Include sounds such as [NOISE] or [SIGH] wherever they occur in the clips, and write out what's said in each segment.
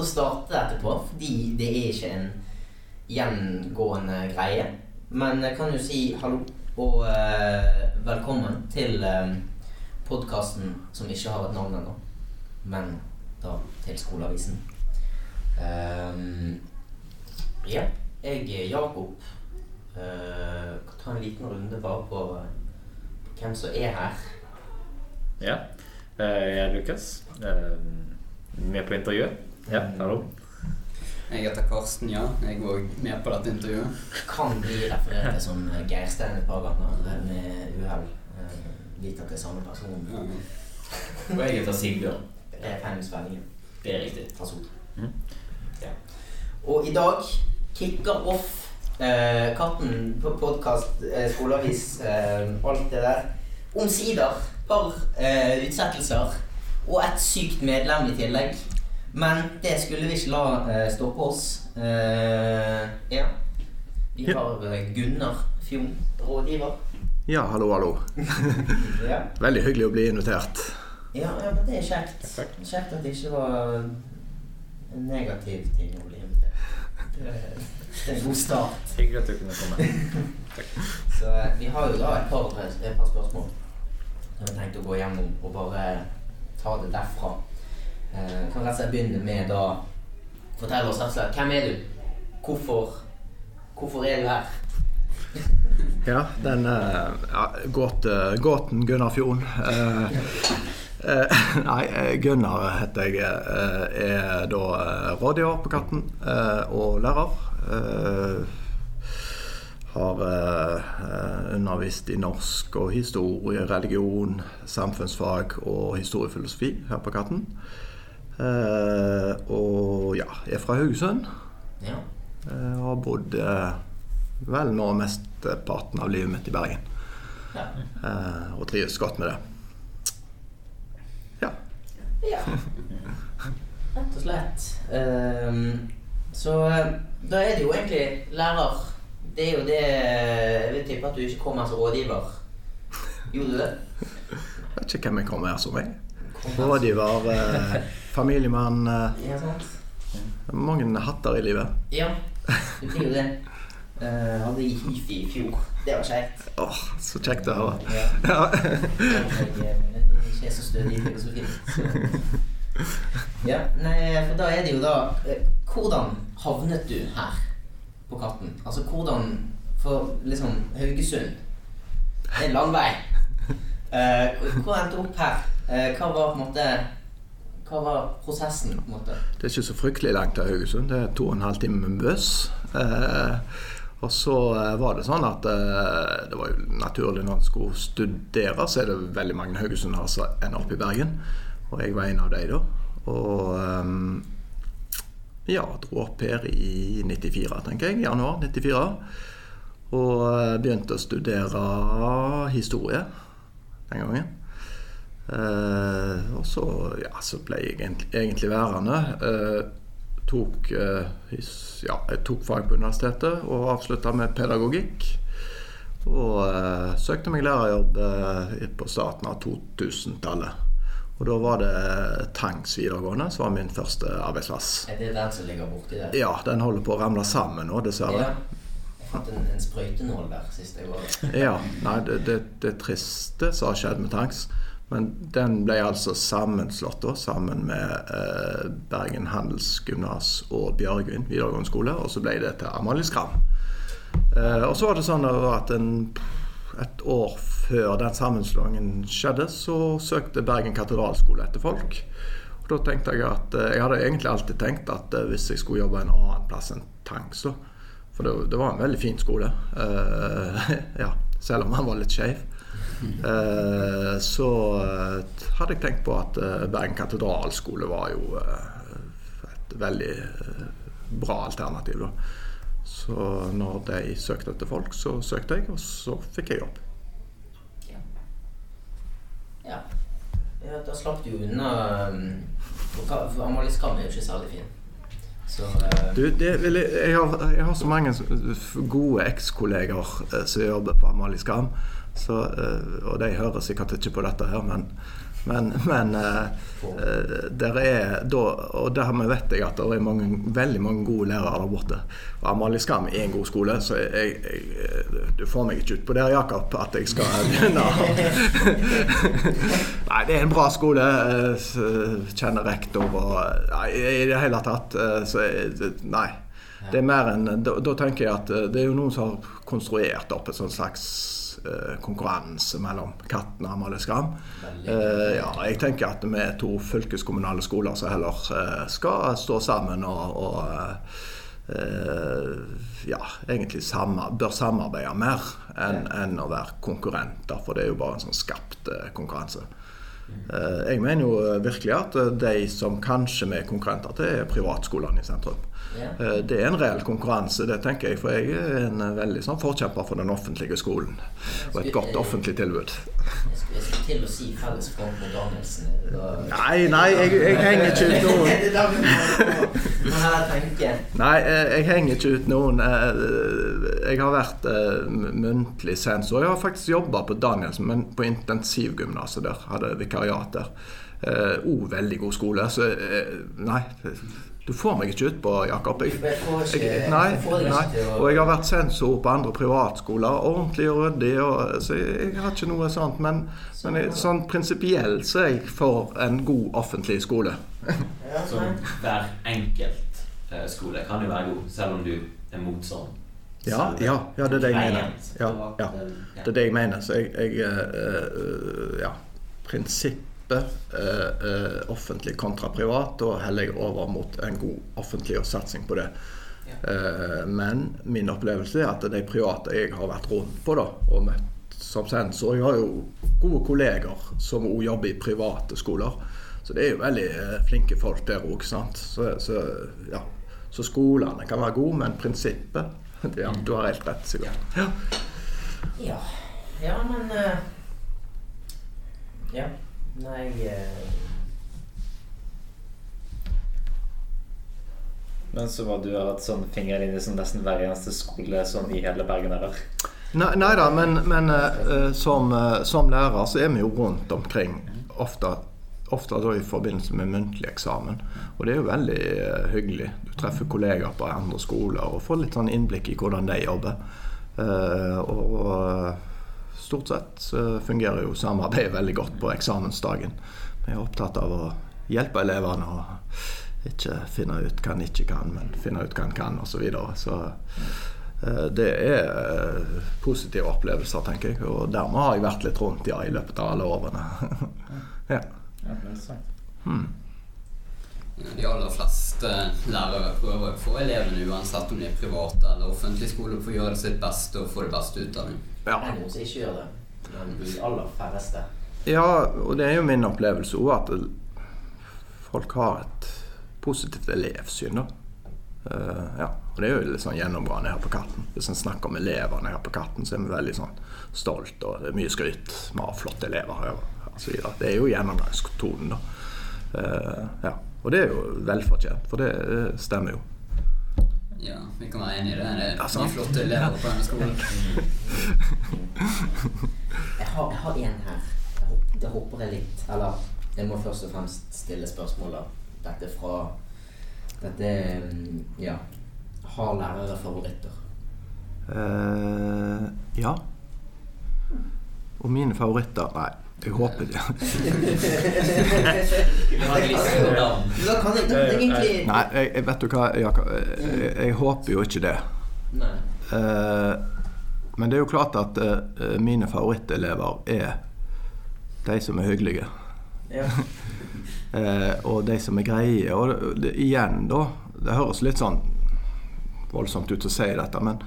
måte å starte dette på, fordi det er ikke en gjengående greie. Men jeg kan jo si hallo og eh, velkommen til eh, podkasten som ikke har et navn ennå, men da til Skoleavisen. Um, ja, jeg Jakob. Uh, kan ta en liten runde bare på, hvem som er her. ja. Eh, Jeg er Lukas. Med på intervjuet. Ja, hallo. Jeg heter Karsten, ja. Jeg er òg med på dette intervjuet. Kan bli referert til som Geir Stein et par ganger med uhell. Uh, Vite at det er samme person. Ja. Og jeg heter Sigbjørn. Repenningsspillingen. Det er riktig. fra Sot. Mhm. Ja. Og i dag kicker off eh, Katten på podkast, eh, skoleavis, eh, alt det der. Omsider. Par eh, utsettelser. Og et sykt medlem i tillegg. Men det skulle vi ikke la eh, stå på oss. Eh, ja. Vi har eh, Gunnar Fjon, rådgiver. Ja, hallo, hallo. [LAUGHS] Ja. Veldig hyggelig å bli invitert. Ja, ja, men det er kjekt. Takk. Kjekt at det ikke var en negativ ting å bli invitert. Det er, det er en god start. [LAUGHS] Hyggelig at du kunne komme. Så eh, vi har jo da et par, et par spørsmål som jeg tenkte å gå gjennom og bare ta det derfra. Eh, kan rett og slett begynne med da Fortell oss rett og slett hvem er du? Hvorfor, hvorfor er du her? [LAUGHS] Ja, den eh, ja, gåte, gåten Gunnar Fjorden. Eh, eh, [LAUGHS] nei, eh, Gunnar heter jeg. eh, er da eh, rådgiver på Katten eh, og lærer. Eh, har eh, eh, undervist i norsk og historie, religion, samfunnsfag og historiefilosofi her på Katten. Eh, og ja, er fra Haugesund. Ja. Eh, har bodd eh, vel nå mesteparten av livet mitt i Bergen. Ja. Eh, og trives godt med det. Ja. ja. [LAUGHS] Rett og slett. Um, så da er det jo egentlig lærer. Det er jo det Jeg vil tippe at du ikke kommer som rådgiver. Gjorde du det? Jeg Vet ikke hvem jeg kommer her som, jeg. Rådgiver, eh, [LAUGHS] familiemann. Eh, Ja, sant? mange hatter i livet. Ja, du blir jo det. Uh, hadde i Hifi i fjor. Det var kjekt. Åh, så kjekt det var. Ja. Ja. Jeg, ikke er så stødig i filosofien. Så. Ja, nei, for da er det jo da eh, Hvordan havnet du her på Katten? Altså hvordan For liksom Haugesund Det er en lang vei. Uh, hvor endte du opp her? Uh, hva var på en måte Hva var prosessen? på en måte? Det er ikke så fryktelig langt til Haugesund. Det er to og en halv time med buss. Eh, og så eh, var det sånn at eh, det var jo naturlig når en skulle studere, så er det veldig mange haugesundere som ender opp i Bergen. Og jeg var en av de da. Og ja, dro opp her i 94, tenker jeg. Januar 94. Og begynte å studere historie den gangen. Eh, og så, ja, så ble jeg egentlig, egentlig værende. Eh, tok, eh, ja, jeg tok fag på universitetet og avslutta med pedagogikk. Og søkte meg lærerjobb på starten av 2000-tallet. Og da var det Tangs videregående som var min første arbeidsplass. Er det den som ligger borti der? Ja, den holder på å ramle sammen nå, dessverre. Ja. Jeg fant en, en sprøytenål der sist jeg var der. Ja, nei, det, det, det triste som har skjedd med Tanks. Men den ble altså sammenslått da, sammen med eh, Bergen Handelsgymnas og Bjørgvin videregående skole. Og så ble det til Amalie Skram. Eh, og så var det sånn at en, et år før den sammenslåingen skjedde, så søkte Bergen katedralskole etter folk. Og da tenkte jeg at eh, Jeg hadde egentlig alltid tenkt at eh, hvis jeg skulle jobbe en annen plass enn Tank, så For det, det var en veldig fin skole. Eh, [LAUGHS] ja, selv om han var litt skeiv. Eh, så eh, hadde jeg tenkt på at eh, Bergen katedralskole var jo eh, et veldig eh, bra alternativ. da. Så når de søkte etter folk, så søkte jeg, og så fikk jeg jobb. Ja. ja. ja da slapp du unna For, Amalie Skam er jo ikke særlig fin. Så uh... Du, jeg, jeg, har, jeg har så mange gode ekskolleger eh, som jobber på Amalie Skam. Så, eh, og de hører sikkert ikke på dette her, men, men, men eh, eh, der er da, Og dermed vet jeg at det er mange, veldig mange gode lærere der borte. Og Amalie Skam er en god skole, så jeg, jeg, du får meg ikke ut på det, Jakob, at jeg skal [LAUGHS] begynne Nei, det er en bra skole. Kjenner rektor og Nei, i det hele tatt så Nei. Det er mer enn da, da tenker jeg at det er jo noen som har konstruert opp en sånt slags konkurranse mellom Katten og Amalie Skram. Eh, ja, jeg tenker at vi er to fylkeskommunale skoler som heller eh, skal stå sammen og, og eh, eh, ja, egentlig samme, bør samarbeide mer enn enn å være konkurrenter, for det er jo bare en sånn skapt eh, konkurranse. Eh, Jeg mener jo eh, virkelig at eh, de som kanskje vi er konkurrenter til, er privatskolene i sentrum. Eh, Det er en reell konkurranse, det tenker jeg, for jeg er en eh, veldig sånn forkjemper for den offentlige skolen. Og et godt offentlig tilbud. Jeg skulle, til å si felles front mot Danielsen. Nei, nei, jeg, jeg henger ikke ut noen. [LAUGHS] Nei, eh, jeg henger ikke ut noen. Jeg har vært muntlig sensor. Jeg har faktisk jobba på Danielsen, men på intensivgymnaset der. Hadde vikariat der. Òg veldig god skole. Så nei, du får meg ikke utpå, Jakob. Jeg, Jeg nei, nei. Og jeg har vært sensor på andre privatskoler. Ordentlig og ryddig. Og, så jeg, jeg har ikke noe sånt. Men, men jeg, sånn prinsipielt så er jeg for en god offentlig skole. Så hver enkelt eh, skole kan jo være god, selv om du er mot sånn. Ja, ja, ja, det er det jeg mener. Ja, ja. Det er det jeg mener. Så jeg, jeg eh, eh, Ja. Prinsippet eh, eh, offentlig kontra privat, da heller jeg over mot en god offentlig satsing på det. Ja. men min opplevelse er at de private jeg har vært rundt på da, og møtt som sensor Jeg har jo gode kolleger som òg jobber i private skoler. Så det er jo veldig eh, flinke folk der òg. Så, så, ja. så skolene kan være gode, men prinsippet [LAUGHS] ja, Du har helt rett, Sigurd. Ja. Ja. ja, men uh, Ja. Nei eh, Men så må du ha hatt sånn finger inn i sånn nesten hver eneste skole sånn i hele Bergen eller? Nei, nei da, men, men eh, som, eh, som lærer så er vi jo rundt omkring ofte, ofte da i forbindelse med muntlig eksamen. Og det er jo veldig uh, hyggelig. Du treffer kollegaer på andre skoler og får litt sånn innblikk i hvordan de jobber. Eh, og stort sett fungerer jo samarbeidet veldig godt på eksamensdagen. Vi er opptatt av å hjelpe elevene og ikke finne ut hva en ikke kan, men finne ut hva en kan, osv. Så, videre. så eh, det er eh, positive opplevelser, tenker jeg. Og dermed har jeg vært litt rundt ja, i løpet av alle årene. [LAUGHS] ja. Hmm. De aller fleste lærere prøver å få elevene, uansett om de er private eller offentlige skoler, for å gjøre sitt beste og få det beste ut av dem. Det Ja. er noen som ikke gjør det. Men de aller færreste. ja, og det er jo min opplevelse òg at folk har et positivt elevsyn. da. Uh, ja, og Det er jo litt sånn gjennomgående her på Katten. Hvis en snakker om elevene her på Katten, så er vi veldig sånn stolt og det er mye skryt. Vi har flotte elever her. Og det er jo gjennomgangstonen, da. Uh, ja. Og det er jo velfortjent, for det stemmer jo. Ja, vi kan være enige i det. Det er altså, mye flotte elever på denne skolen. [LAUGHS] Jeg har, jeg har en her. Det hopper jeg litt Eller jeg må først og fremst stille spørsmål, da. Dette fra Dette mm, Ja. Har lærere favoritter? Uh, ja. Og mine favoritter Nei, jeg håper det [LAUGHS] Nei, jeg, vet du hva, Jakob. Jeg, jeg håper jo ikke det. Eh, men det er jo klart at eh, mine favorittelever er de som er hyggelige. [LAUGHS] Eh, og de som er greie. Og det, igjen, da Det høres litt sånn voldsomt ut å si dette, men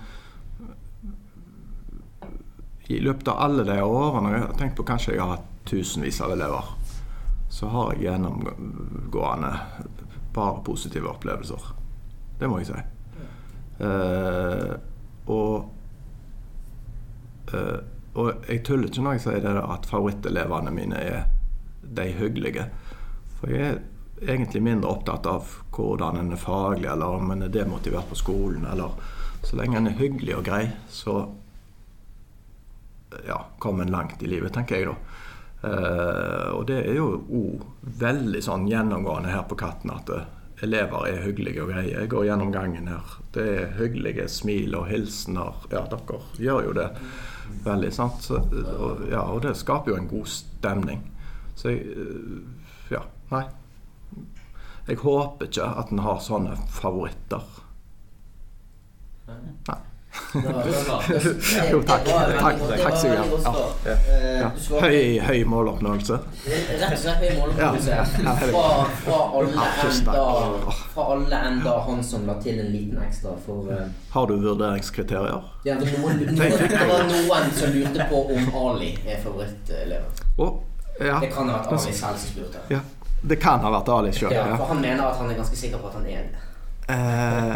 i løpet av alle de årene Jeg har tenkt på kanskje jeg har hatt tusenvis av elever. Så har jeg gjennomgående bare positive opplevelser. Det må jeg si. Uh, og uh, og jeg tuller ikke når jeg sier det at favorittelevene mine er de hyggelige. For jeg er, egentlig mindre opptatt av hvordan en er faglig, eller om en er demotivert på skolen. eller Så lenge en er hyggelig og grei, så ja, kommet langt i livet, tenker jeg da. Uh, og det er jo òg veldig sånn gjennomgående her på Katten at eh, elever er hyggelige og greie. Jeg går gjennom gangen her. Det er hyggelige smil og hilsener. Ja, dere gjør jo det veldig, sant. Så, og, ja, og det skaper jo en god stemning. Så jeg eh, Ja, nei. Jeg håper ikke at en har sånne favoritter. Nei. Jo, takk. Takk, takk, Sigurd. Ja. Ja. Eh. Høy, høy måloppnåelse. Rett og slett høy måloppnåelse. Fra, fra alle. Fra enn han som la til en liten ekstra for eh, Har du vurderingskriterier? ja, det, var noen, som lurte på om Ali er favoritteleven. Oh, ja. Det kan ha vært Ali selv som spurte. ja. Det kan ha vært Ali sjøl. Ja. for han mener at han er ganske sikker på at han er det. Eh,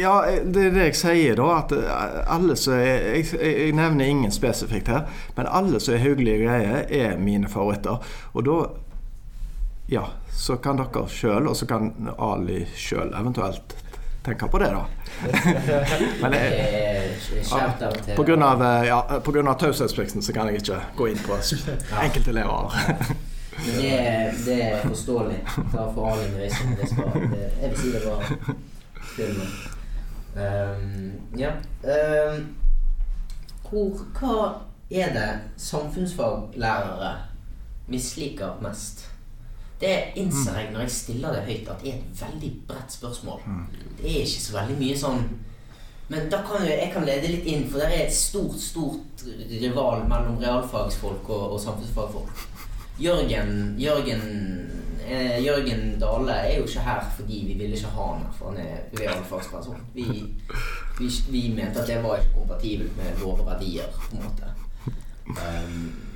ja, det er det jeg sier, da. At eh, alle som er jeg, jeg nevner ingen spesifikt her, men alle som er hyggelige greier, er mine favoritter. Og da Ja, så kan dere sjøl, og så kan Ali sjøl eventuelt tenke på det, da. [LAUGHS] men jeg, ja, På grunn av, eh, ja, av taushetsplikten så kan jeg ikke gå inn på enkeltelever. [LAUGHS] Men det, det er forståelig. Da for all undervisning Det skal, det, jeg vil si det var filmen. Um, ja. Um, hvor, hva er det samfunnsfaglærere misliker mest? Det innser jeg når jeg stiller det høyt, at det er et veldig bredt spørsmål. Det er ikke så veldig mye sånn Men da kan jeg, jeg kan lede litt inn, for det er et stort, stort rival mellom realfagsfolk og, og samfunnsfagfolk. Jørgen, Jørgen, eh, Jørgen Dale er jo ikke her fordi vi ville ikke ha han her, for han er realfagsperson. Vi, vi, vi mente at det var ikke kompatibelt med våre verdier, på en måte. [LAUGHS] Um,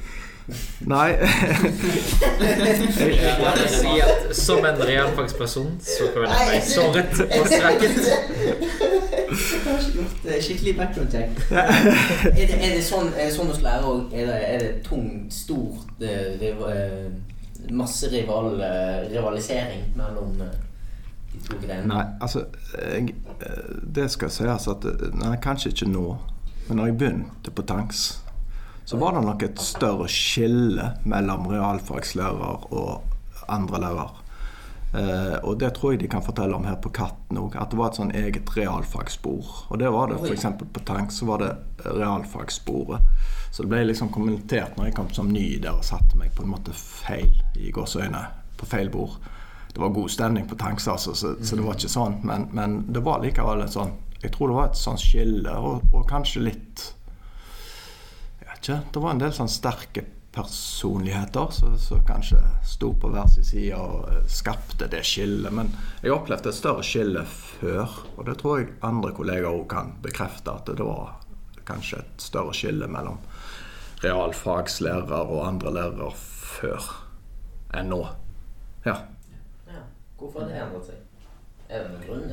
Nei. [LAUGHS] Jeg må si at som en realfagsperson så føler jeg meg såret og svekket. Skikkelig background check. Er det, er det sånn, er sånn hos lærere òg? Er, det- er det tungt, stort eh, eh, Masse rival, eh, rivalisering mellom de to greiene? Nei, altså jeg, Det skal sies at Nei, kanskje ikke nå. Men når jeg begynte på Tanks, så var det nok et større skille mellom realfagslærere og andre lærere. Eh, og det tror jeg de kan fortelle om her på Katten òg, at det var et sånn eget realfagsspor. Og det var det f.eks. på Tank, så var det realfagssporet. Så det ble liksom kommentert når jeg kom som ny der og satte meg på en måte feil i gåseøyne på feil bord. Det var god stemning på Tanks, altså, så, så det var ikke sånn. Men, men det var likevel et sånn Jeg tror det var et sånn skille, og, og kanskje litt ikke. Det var en del sånn sterke personligheter som kanskje sto på hver sin side og eh, skapte det skillet. Men jeg opplevde et større skille før, og det tror jeg andre kollegaer òg kan bekrefte. At det var kanskje et større skille mellom realfagslærere og andre lærere før enn nå. Ja. Ja. Hvorfor har det endret seg? Er det noen grunn?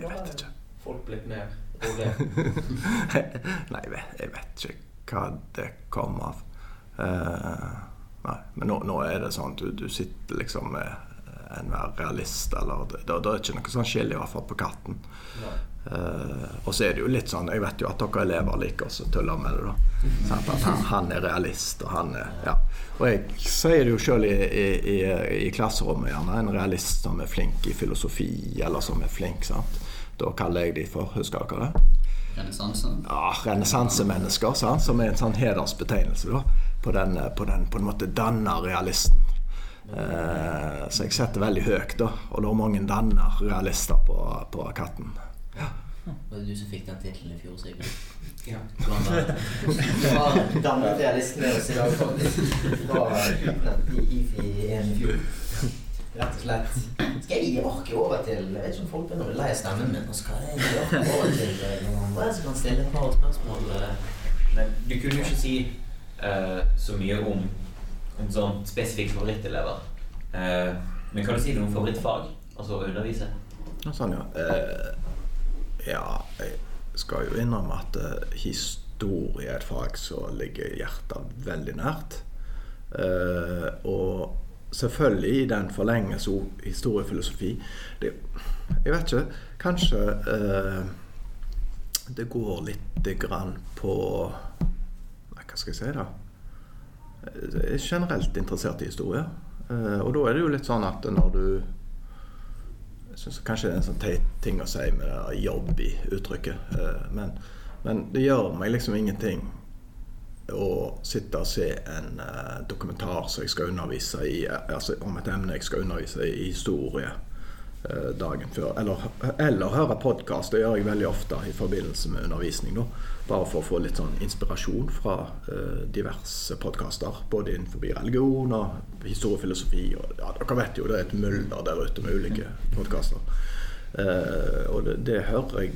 Jeg vet ikke. folk blitt mer rolige? [LAUGHS] Nei, jeg vet ikke hva det kom av. Eh, nei, men nå, nå er det sånn at du, du sitter liksom med enhver realist, eller det, det, det er ikke noe sånn skille i hvert fall på katten. Eh, og så er det jo litt sånn Jeg vet jo at dere elever liker å tulle med det. da Sånn han, han er realist, og han er Ja. Og jeg sier det jo sjøl i, i, i, i klasserommet, gjerne. En realist som er flink i filosofi, eller som er flink. sant? Da kaller jeg de for Husker dere det? Renessanse. ja, renessansemennesker, som er en sånn hedersbetegnelse da, på den, på den på en måte danna realisten. Eh, så jeg setter veldig høyt, da. Og det er mange danna realister på, på Katten. Var det du som fikk den tittelen i fjor, Sigurd? [LAUGHS] Ja. Du var dannet realist med oss i dag, faktisk. Fra IFI 1 i fjor. Rett og slett. Skal jeg gi orket over til Jeg vet ikke om folk begynner å bli lei av stemmen min. Nå skal jeg gi orket over til eh, noen andre som kan stille et par spørsmål. eh. Men du kunne jo ikke si uh, så mye om, en sånn spesifikk favorittelever. Uh, men kan du si noe om favorittfag? Altså å undervise? Ja, Sånn, ja. Uh, ja, jeg skal jo innrømme at historie er et fag som ligger hjertet veldig nært. Eh, og selvfølgelig i den forlengelse ord historiefilosofi. Det, jeg vet ikke. Kanskje eh, det går litt grann på Hva skal jeg si, da? Jeg er generelt interessert i historie. Eh, og da er det jo litt sånn at når du Jeg syns kanskje det er en sånn teit ting å si med det jobb i uttrykket. Eh, men, men det gjør meg liksom ingenting å sitte og se en uh, dokumentar som jeg skal undervise i, eh, altså om et emne jeg skal undervise i historie uh, dagen før. Eller, eller høre podkast. Det gjør jeg veldig ofte i forbindelse med undervisning. Da. Bare for å få litt sånn inspirasjon fra uh, diverse podkaster. Både innenfor religion og historiefilosofi. Og, ja, dere vet jo det er et mylder der ute med ulike podkaster. Eh, og det, det hører jeg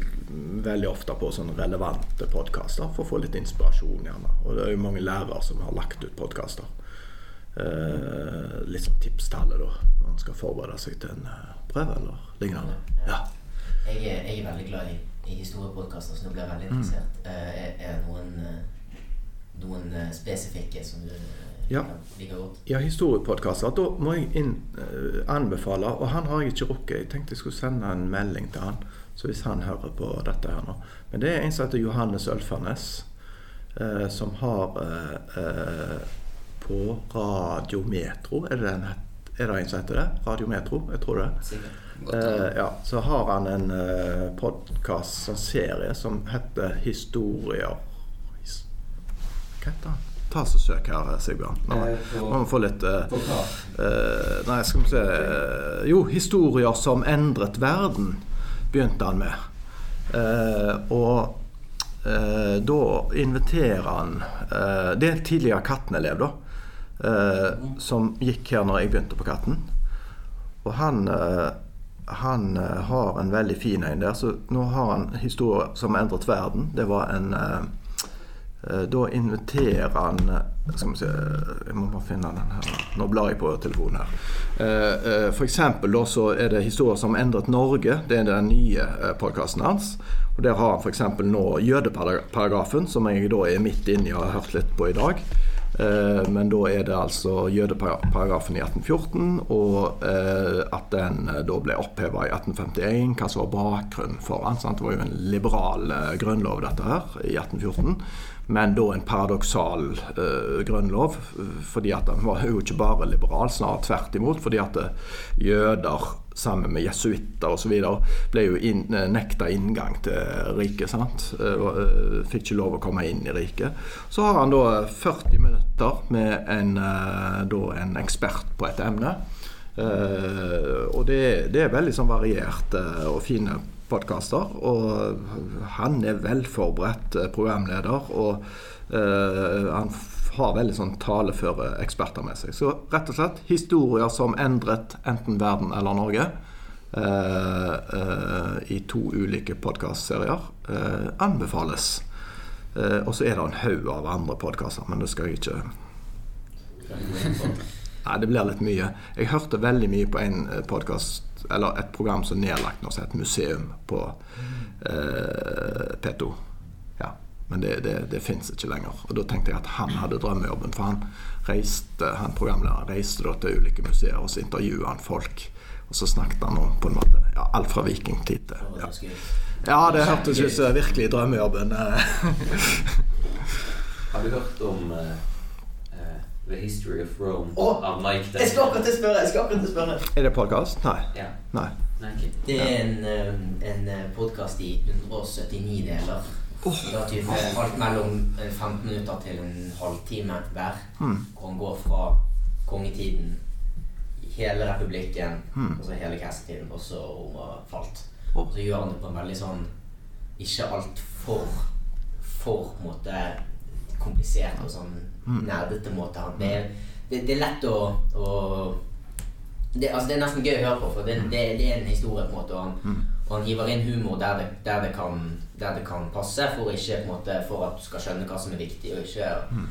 veldig ofte på sånne relevante podkaster for å få litt inspirasjon. gjerne. Og det er jo mange lærere som har lagt ut podkaster. Eh, litt sånn tips til alle da, når man skal forberede seg til en eh, prøve eller lignende. Ja. Jeg er, jeg er veldig glad i, i historiepodkaster, så nå blir jeg veldig interessert. Mm. er, det noen, noen spesifikke som du Ja. Ja, historiepodkaster. Da må jeg inn, uh, anbefale, og han har jeg ikke rukket. Jeg tenkte jeg skulle sende en melding til han, så hvis han hører på dette her nå. Men det er en som heter Johannes Ølfernes. Uh, som har uh, eh, på Radiometro Er det, den er det en som heter det? Radiometro? Jeg tror det. Eh, ja, så har han en eh, podkast, en serie, som heter Historier his, Hva heter han? Ta så Søk her, Sigbjørn. Nå Eh, må vi få litt uh, uh, eh, Nei, skal vi se uh, Jo, 'Historier som endret verden' begynte han med. Eh, og eh, da inviterer han eh, Det er en tidligere Katten-elev, da. eh, som gikk her når jeg begynte på Katten. Og han, eh, han eh, har en veldig fin en der. Så nå har han 'Historier som endret verden'. Det var en eh, eh, Da inviterer han eh, Skal vi se Jeg må bare finne den her. Nå blar jeg på telefonen her. Eh, eh, da så er det 'Historier som endret Norge'. Det er den nye eh, podkasten hans. Og Der har han f.eks. nå jødeparagrafen, som jeg da er midt inni og har hørt litt på i dag. Eh, Men da er det altså jødeparagrafen i 1814, og eh, at den eh, da ble oppheva i 1851. Hva som var bakgrunnen for den. Det var jo en liberal eh, grunnlov, dette her, i 1814. Men da en paradoksal uh, grunnlov, fordi at Han var jo ikke bare liberal, snarere tvert imot. Fordi at eh, jøder sammen med jesuitter osv. ble jo inn, eh, nekta inngang til riket. sant? Fikk ikke lov å komme inn i riket. Så har han da 40 minutter med en, da en ekspert på et emne. Uh, og det, det er veldig sånn varierte og fine podkaster. Og han er velforberedt eh, programleder, og eh, han har veldig sånn taleføre eksperter med seg. Så rett og slett historier som endret enten verden eller Norge. Uh, uh, I to ulike podkastserier. anbefales. Og så er det en haug av andre podkaster, men det skal jeg ikke Nei, det blir litt mye. Jeg hørte veldig mye på en podkast, eller et program som er nedlagt nå, som heter Museum på eh, P2. Ja, Men det, det, det fins ikke lenger. Og da tenkte jeg at han hadde drømmejobben, for han reiste, han programlederen reiste da til ulike museer, og så intervjuet han folk. Og så snakket han om på en måte ja, alt fra vikingtid til ja. ja, det hørtes ut som virkelig drømmejobben. eh. Har du hørt om eh, The History of Rome oh, av Mike Jeg skal akkurat spørre! Jeg skal akkurat spørre. Er det podkast? Nei. Ja. Nei. Nei, ok. Det er en, eh, en podkast i 179 deler. Da typ alt mellom eh, 15 minutter til en halvtime hver. Mm. Hvor han går fra kongetiden, hele republikken, Mm. og så hele Cast-tiden, og så Roma falt. Og så gjør han det på en veldig sånn Ikke altfor for på en måte komplisert og sånn Mm. nerdete måte. Det, er- det, det er lett å, å det, altså det er nesten gøy å høre på, for det, det, det er en historie. på en måte Og han, Mm. og han hiver inn humor der det, der det, kan, der det kan passe, for, ikke, måte, for at du skal skjønne hva som er viktig. og ikke Mm.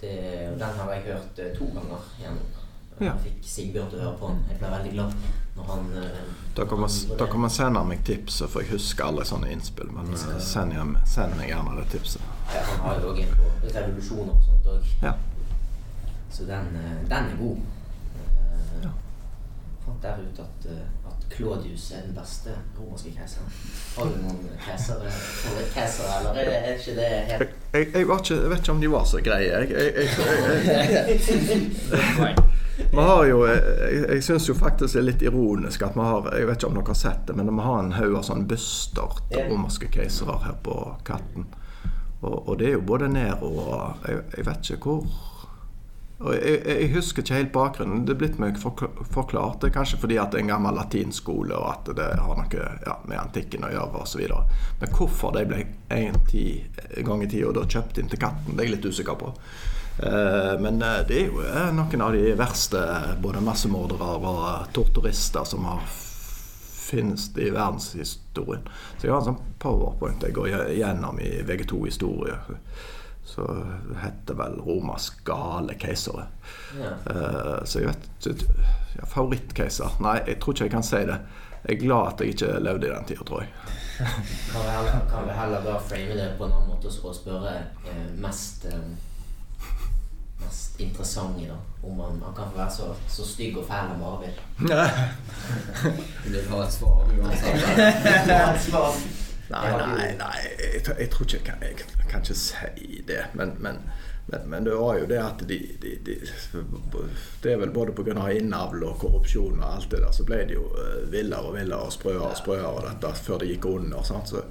det, og Den har jeg hørt eh, to ganger gjennom. Jeg fikk Sigbjørn til å høre på den. Jeg ble veldig glad Eh, da, kan man, sende meg tips, for jeg husker alle sånne innspill. Men eh, send, jeg, send, meg gjerne det tipset. Ja, han har jo også en på revolusjoner og sånt òg. Ja. Så den, eh, den, er god. Jeg fant der ut at at Claudius er den beste romerske keiseren. Har du noen keisere, favorittkeisere, eller er, det, er ikke det helt Jeg, jeg, ikke, jeg vet ikke om de var så greie. Jeg. Vi [LAUGHS] har jo, jeg, jeg syns jo faktisk det er litt ironisk at vi har Jeg vet ikke om dere har sett det, men vi har en haug av sånne byster til romerske keisere her på Katten. Og, og det er jo både Nero og jeg, jeg vet ikke hvor og jeg, jeg husker ikke helt bakgrunnen. Det er blitt meg forklart. Det er kanskje fordi at det er en gammel latinskole, og at det har noe ja, med antikken å gjøre osv. Men hvorfor de ble en, ti, en gang i tida da kjøpt inn til katten, det er jeg litt usikker på. Eh, men eh, det er jo eh, noen av de verste både massemordere og torturister som har finnes i verdenshistorien. Så jeg har en sånn powerpoint jeg går gjennom i VG2-historie. Så det heter vel Romas gale keisere. ja. Uh, så jeg vet ja, Favorittkeiser? Nei, jeg tror ikke jeg kan si det. Jeg er glad at jeg ikke levde i den tida, tror jeg. [LAUGHS] Kan vi heller, kan vi heller da frame det på en annen måte og spørre eh, mest eh, Mest interessante, da. Om han, han kan få være så, så stygg og fæl han bare vil. [LAUGHS] Du vil ha et svar uansett. [LAUGHS] Nei, nei, nei jeg, jeg tror ikke jeg kan, jeg kan ikke si det. Men, men, men, men det var jo det at de, de, de Det er vel både pga. innavl og korrupsjon og alt det der, så ble det jo eh, villere og villere og sprøere og sprøere og dette før det gikk under. Sant? Så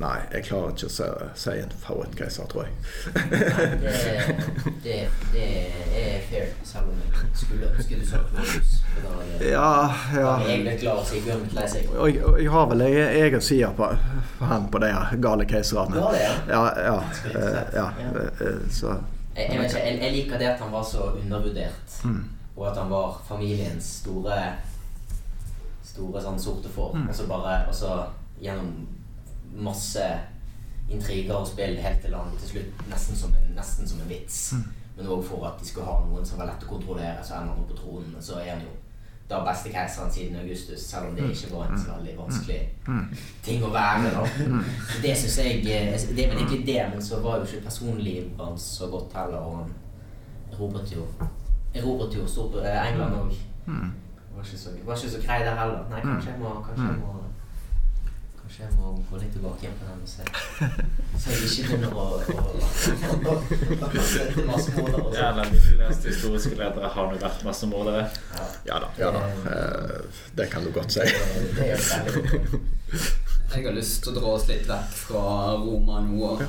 nei, jeg klarer ikke å si, si en favorittkeiser, tror jeg. Det, det, det er fair, selv om jeg skulle ønske du sa hadde Ja, ja. jeg klar, så jeg, jeg, jeg har vel en egen side på, på han på de gale keiserne. Ja? Ja, ja, eh, ja, Ja. eh, så Jeg, jeg, vet ikke, jeg, jeg liker det at han var så undervurdert, mm. og at han var familiens store Store sånn sorte får. Mm. Og så bare Og så gjennom masse intriger og spill helt til han til slutt nesten som en, nesten som en vits. Mm. Men òg for at de skulle ha noen som var lett å kontrollere, så ender han på tronen. Så er han jo da beste keiseren siden Augustus, selv om det ikke var en så veldig vanskelig Mm. ting å være. da. Det synes jeg eh, Det er vel egentlig det, men så var jo ikke personlivet hans så godt heller. Og han erobret jo Erobret jo eh, England òg. Mm. Var var ikke så grei der heller. Nei, kanskje jeg må Kanskje jeg må Kanskje jeg må gå litt tilbake igjen på den og se Så jeg ikke begynner å, å, å, å støtte massemordere Ja, sånn. de fleste historiske ledere har nå vært massemordere. Ja. Ja da. ja da. Eh, det kan du godt si. Det det er. Jeg har lyst til å dra oss litt vekk fra Roma nå. og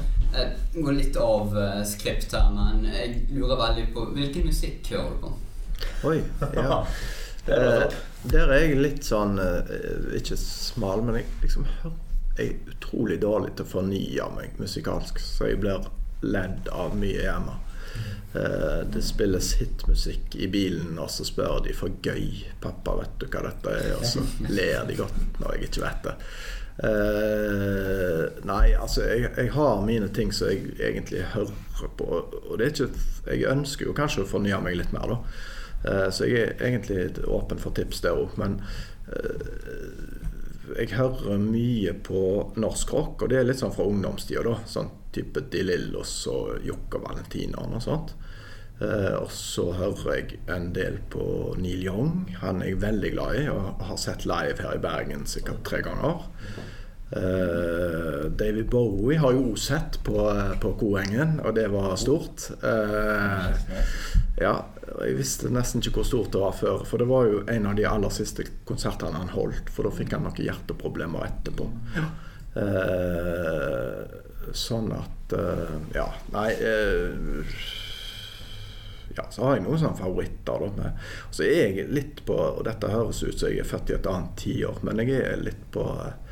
går litt av eh, skript her, men jeg lurer veldig på hvilken musikk hører du på? Oi. Ja. Det Eh, der er jeg litt sånn eh, Ikke smal, men jeg liksom Jeg er utrolig dårlig til å fornye meg musikalsk, så jeg blir ledd av mye hjemme. Eh, det spilles hitmusikk i bilen, og så spør de for gøy 'Pappa, vet du hva dette er?' Og så ler de godt når jeg ikke vet det. Uh, nei, altså jeg, jeg har mine ting som jeg egentlig hører på, og det er ikke Jeg ønsker jo kanskje å fornye meg litt mer, da. Eh, så jeg er egentlig åpen for tips der òg. Men eh, jeg hører mye på norsk rock, og det er litt sånn fra ungdomstida, da. Sånn type De Lillos og Jokke og Valentineren og sånt. Eh, og så hører jeg en del på Neil Young. Han er jeg veldig glad i, og har sett live her i Bergen sikkert tre ganger. Eh, David Bowie har jo sett på, på Koengen, og det var stort. Uh, ja, jeg visste nesten ikke hvor stort det var før, for det var jo en av de aller siste konsertene han holdt, for da fikk han noen hjerteproblemer etterpå. Uh, sånn at eh, Ja, nei eh, ja, så har jeg noen sånne favoritter. Da. Så er jeg litt på Og dette høres ut som jeg er født i et annet tiår, men jeg er litt på eh,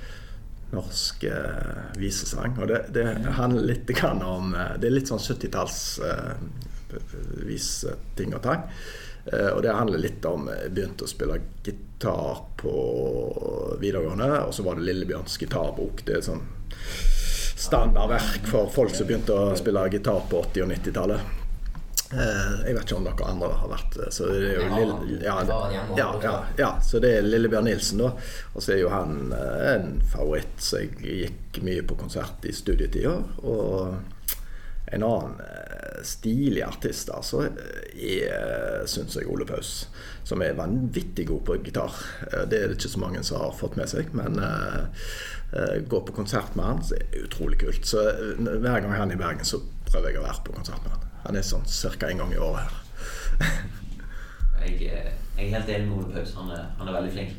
norsk eh, visesang. Og det, det handler litt om eh, Det er litt sånn 70-talls eh, viseting og tang. Eh, og det handler litt om Jeg begynte å spille gitar på videregående, og så var det Lillebjørns gitarbok. Det er sånn standardverk for folk som begynte å spille gitar på 80- og 90-tallet. Eh, jeg vet ikke om dere andre har vært. Så det er jo Lille, ja, ja, ja, ja, så det er Lillebjørn Nilsen, da. Og så er jo han eh, en favoritt, så jeg gikk mye på konsert i studietida. Og en annen eh, stilig artist altså, syns jeg, Ole Paus. Som er vanvittig god på gitar. Eh, Det er det ikke så mange som har fått med seg. Men eh, eh, gå på konsert med han så er det utrolig kult. Så eh, hver gang han er i Bergen, så prøver jeg å være på konsert med han. Han er sånn ca. en gang i året her. Jeg, eh, jeg er helt enig med Ole Paus. Han han er veldig flink.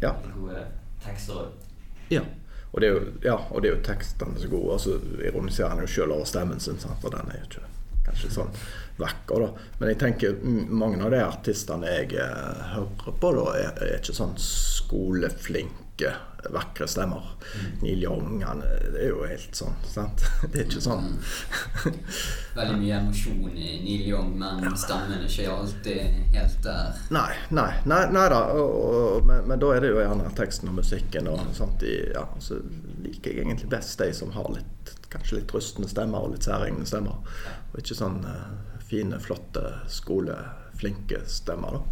Ja. Gode tekster òg. Ja. Og det er jo, ja, og det er jo tekstene så gode. Altså, ironiserer han jo sjøl over stemmen sin, sant? og den er jo ikke kanskje sånn vakker, da. Men jeg tenker mange av de artistene jeg eh, hører på, da, er, er ikke sånn skoleflinke, vakre stemmer. Neil Young, han det er jo helt sånn, sant. [LAUGHS] Det er ikke sånn [LAUGHS] Veldig mye emosjon i Neil Young, men stemmen er ikke alltid helt der. Nei, nei, nei, nei da. Og, og, men, men da er det jo gjerne teksten og musikken og sånt. I, ja, så liker jeg egentlig best de som har litt, kanskje litt rustne stemmer og litt særegne stemmer. Og ikke sånn uh, fine, flotte, skoleflinke stemmer, da.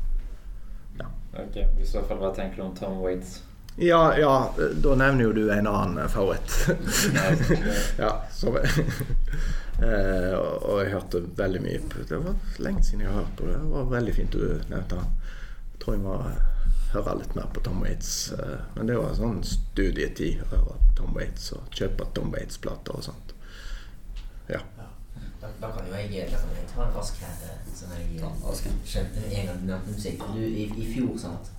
Ok, I så fall, hva tenker du om Tom Waits? Ja, ja, da nevner jo du en annen eh, favoritt. ja, [LAUGHS] som [LAUGHS] eh, og, og jeg hørte veldig mye på Det var lenge siden jeg har hørt på det. Det var veldig fint du nevnte han. Jeg tror jeg må høre litt mer på Tom Waits. eh, Men det var sånn studietid å høre Tom Waits og kjøpe Tom Waits-plater og sånt. Ja. Da, da kan jo jeg, da kan jeg ta en rask her, sånn som jeg en eh, en. skjønte en gang du nevnte musikk. Du, i, I fjor sant,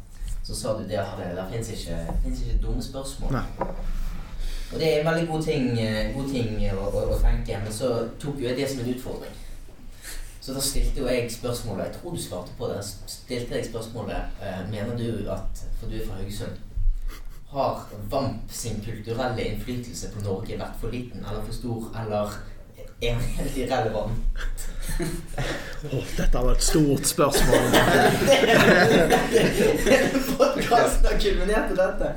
så sa du det at det, det fins ikke, ikke dumme spørsmål. Nei. Og det er en veldig god ting, eh, god ting å, å, å tenke, men så tok jo jeg det som en utfordring. Så da stilte jo jeg spørsmålet Jeg tror du svarte på det. Stilte jeg spørsmålet eh, Mener du at, for du er fra Haugesund, har VAMP sin kulturelle innflytelse på Norge vært for liten eller for stor, eller er den helt irrelevant? Åh, dette var et stort spørsmål. [LAUGHS] Podkasten har kulminert i dette.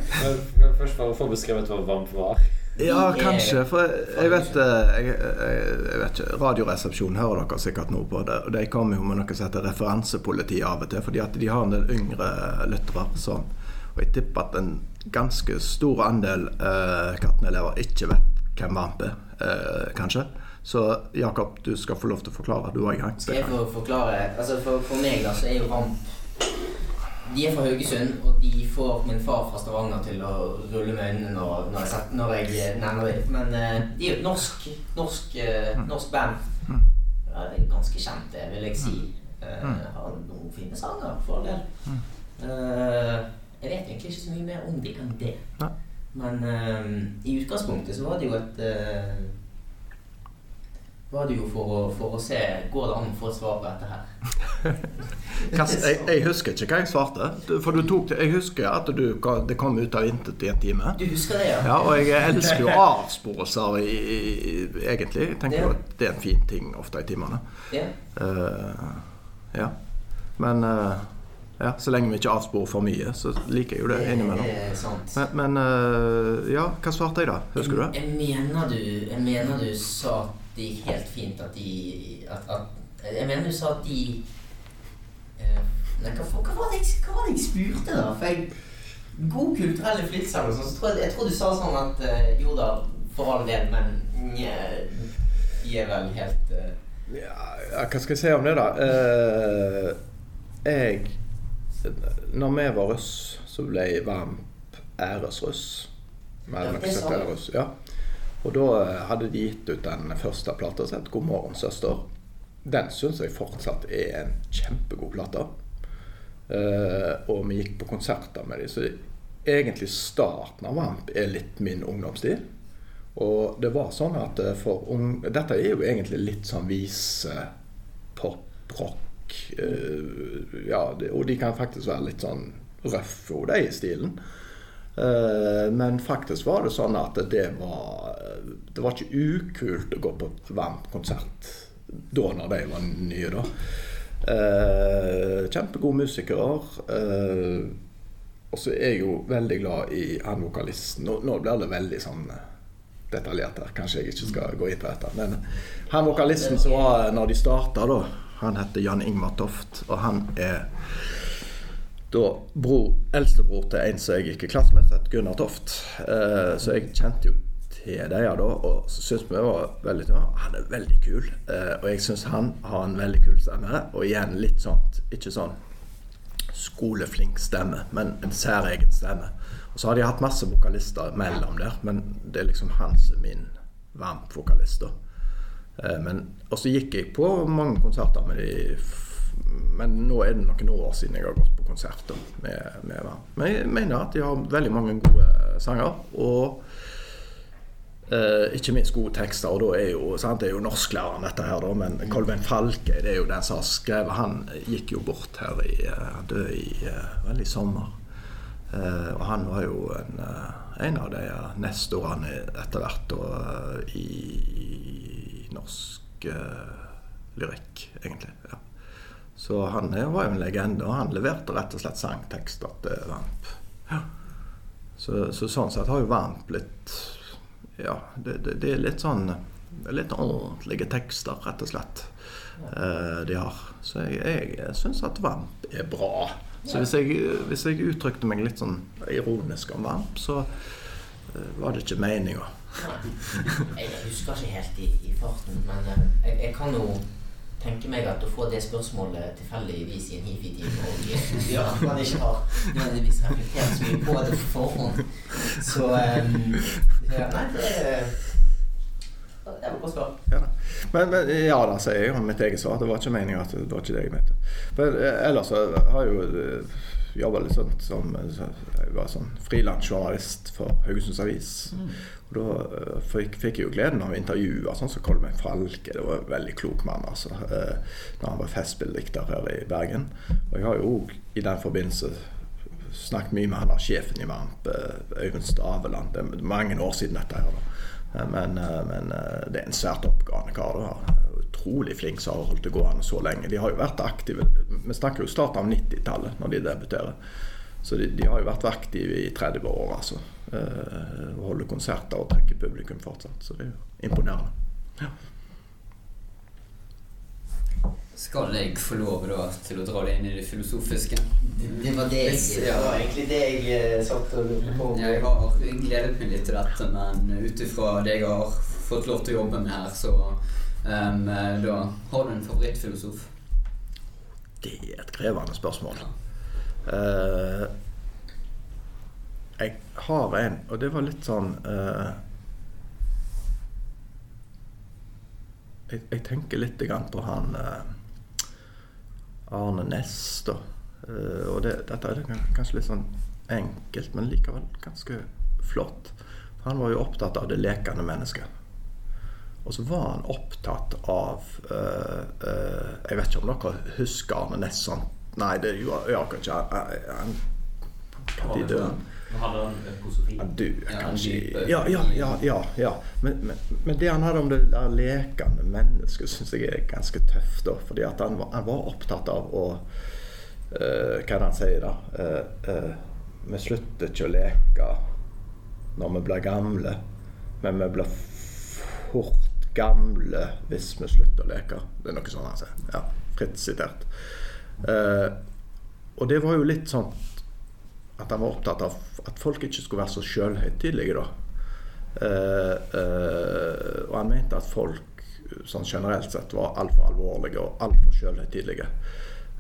Først bare få beskrevet hva VAMP var. Ja, kanskje. For jeg vet, eh, jeg, jeg, vet ikke Radioresepsjonen hører dere sikkert noe på det. Og de kommer jo med noe som heter referansepoliti av og til. Fordi at de har en del yngre lyttere. Sånn. Og jeg tipper at en ganske stor andel eh, Katten-elever ikke vet hvem Vamp er, eh, kanskje. Så Jakob, du skal få lov til å forklare. Du har i gang. Skal jeg få forklare? Altså for, for meg da, så er jo Ramp De er fra Haugesund, og de får min far fra Stavanger til å rulle med øynene når, når, jeg, når jeg nevner dem. Men uh, de er jo et norsk, norsk, uh, norsk band. Ja, det er ganske kjent, det, vil jeg si. Uh, har noen fine sanger, for all del. Eh, jeg vet egentlig ikke så mye mer om de enn det. Men eh, i utgangspunktet så var det jo et eh, var det jo for å, for å se Går det an å få et svar på dette her? [LAUGHS] Jeg, jeg husker ikke hva jeg svarte. For du tok det, jeg husker at du, det kom ut av intet i en time. Du husker det, ja? Ja, og jeg elsker jo avsporelser egentlig. Jeg tenker jo at det er en fin ting ofte i timene. Ja. Eh, ja. Men uh, ja, så lenge vi ikke avsporer for mye, så liker jeg jo det innimellom. Det. Men, men uh, ja, hva svarte jeg da? Husker du det? Jeg mener du, jeg mener du sa at det gikk helt fint at de at, at, Jeg mener du sa at de uh, Nei, hva, hva, var det jeg, hva var det jeg spurte, da? For jeg God kulturell innflytelse eller noe sånt. jeg, tror du sa sånn at uh, Jo da, for all del, men nye, de er vel helt uh, Ja, hva skal jeg si om det, da? Eh, jeg Når vi var russ, så ble jeg varm æresruss. Ja, det sa du. Ja. Og da eh, hadde de gitt ut den første plata som het 'God morgen, søster'. Den syns jeg fortsatt er en kjempegod plate. Eh, og vi gikk på konserter med dem, så egentlig starten av Vamp er litt min ungdomstid. Og det var sånn at eh, for ung... Dette er jo egentlig litt sånn vise, pop, rock Ja, og de kan faktisk være litt sånn røffe, de i stilen. Eh, men faktisk var det sånn at det var Det var ikke ukult å gå på VAM-konsert da når de var nye, da. Eh, kjempegode musikere. Eh, og så er jeg jo veldig glad i han vokalisten. Nå, nå blir det veldig sånn detaljert her. Kanskje jeg ikke skal gå inn på dette. Men han vokalisten som var når de starta, da, han heter Jan Ingmar Toft. Og han er da bror, eldstebror til en som jeg gikk i klasse med, het Gunnar Toft. Eh, så jeg kjente jo til dem da, og syns vi var veldig Han er veldig kul. Eh, og jeg syns han har en veldig kul stemme. Og igjen litt sånn Ikke sånn skoleflink stemme, men en særegen stemme. Og så har de hatt masse vokalister mellom der, men det er liksom han som er min varmvokalist, da. Eh, og så gikk jeg på mange konserter med de men nå er det noen år siden jeg har gått på konserter med, med Vamp. Men jeg mener at de har veldig mange gode sanger. Og eh, ikke minst gode tekster. Og da er jo, sant, det er jo norsklæreren dette her, da. Men Kolbein Falke det er jo den som har skrevet. Han gikk jo bort her i eh, Han døde i veldig vel i sommer. Eh, og han var jo en, eh, en av de nestorene etter hvert eh, i, i norsk eh, lyrikk, egentlig. ja. Så han eh, var jo en legende, og han leverte rett og slett sangtekster til Vamp. Ja. Så, så sånn sett har jo Vamp litt Ja, det, det, det er litt sånn Litt ordentlige tekster, rett og slett, eh, de har. Så jeg, jeg syns at Vamp er bra. Så hvis jeg, hvis jeg uttrykte meg litt sånn ironisk om Vamp, så eh, var det ikke meninga. Jeg husker ikke helt i, i farten, men eh, jeg, jeg kan jo tenke meg at å få det spørsmålet tilfeldigvis i en hifi-time og [LAUGHS] ja, [LAUGHS] at man ikke har nødvendigvis reflektert så mye på det på forhånd. Så um, ja, Nei, det er det var godt svar. Ja, men, men ja da, sier jeg om mitt eget svar. Det var ikke meninga at det var ikke det jeg mente. Men eh, ellers så har jeg jo eh, jobba litt sånn som så Jeg var sånn frilansjournalist for Haugesunds Avis. Og da eh, fikk, jeg jo gleden av å intervjue sånn som Kolbein Falke. Det var en veldig klok mann, altså. Eh, når han var festspilldikter her i Bergen. Og jeg har jo òg i den forbindelse snakket mye med han der sjefen i Vamp, eh, Øyvind Staveland. Det er mange år siden dette her. da. Men, men det er en svært oppgående kar. da. Utrolig flink som har holdt det gående så lenge. De har jo vært aktive Vi snakker jo starten av 90-tallet når de debuterer. Så de, de har jo vært aktive i 30 år, altså. Eh, og holder konserter og trekker publikum fortsatt. Så det er jo imponerende. Ja. Skal jeg få lov da til å dra deg inn i det filosofiske? Det, var det jeg, det var egentlig det jeg eh, satt og lurte på. Jeg har gledet meg litt til dette, men ut ifra det jeg har fått lov til å jobbe med her, så um, da Har du en favorittfilosof? Det er et krevende spørsmål. Eh, jeg har en, og det var litt sånn uh, jeg, jeg tenker litt på han uh, Arne Næss, da. Og det, dette er kanskje litt sånn enkelt, men likevel ganske flott. Han var jo opptatt av det lekende mennesket. Og så var han opptatt av Jeg vet ikke om dere husker Arne Næss sånn Nei, det gjør jeg ikke. Han- Han døde hadde han økosofi. ja, du er Ja, kanskje Ja, ja, ja. ja, ja. Men, men, men det han hadde om det der lekende mennesket, syns jeg er ganske tøft. da, fordi at han var, han var opptatt av å uh, Hva er det han sier, da? Uh, uh, vi slutter ikke å leke når vi blir gamle, men vi blir fort gamle hvis vi slutter å leke. Det er noe sånt han sier. Ja, fritt sitert. Eh, og det var jo litt sånn at han var opptatt av at folk ikke skulle være så sjølhøytidelige, da. Eh, eh, og han mente at folk sånn generelt sett var altfor alvorlige og altfor sjølhøytidelige.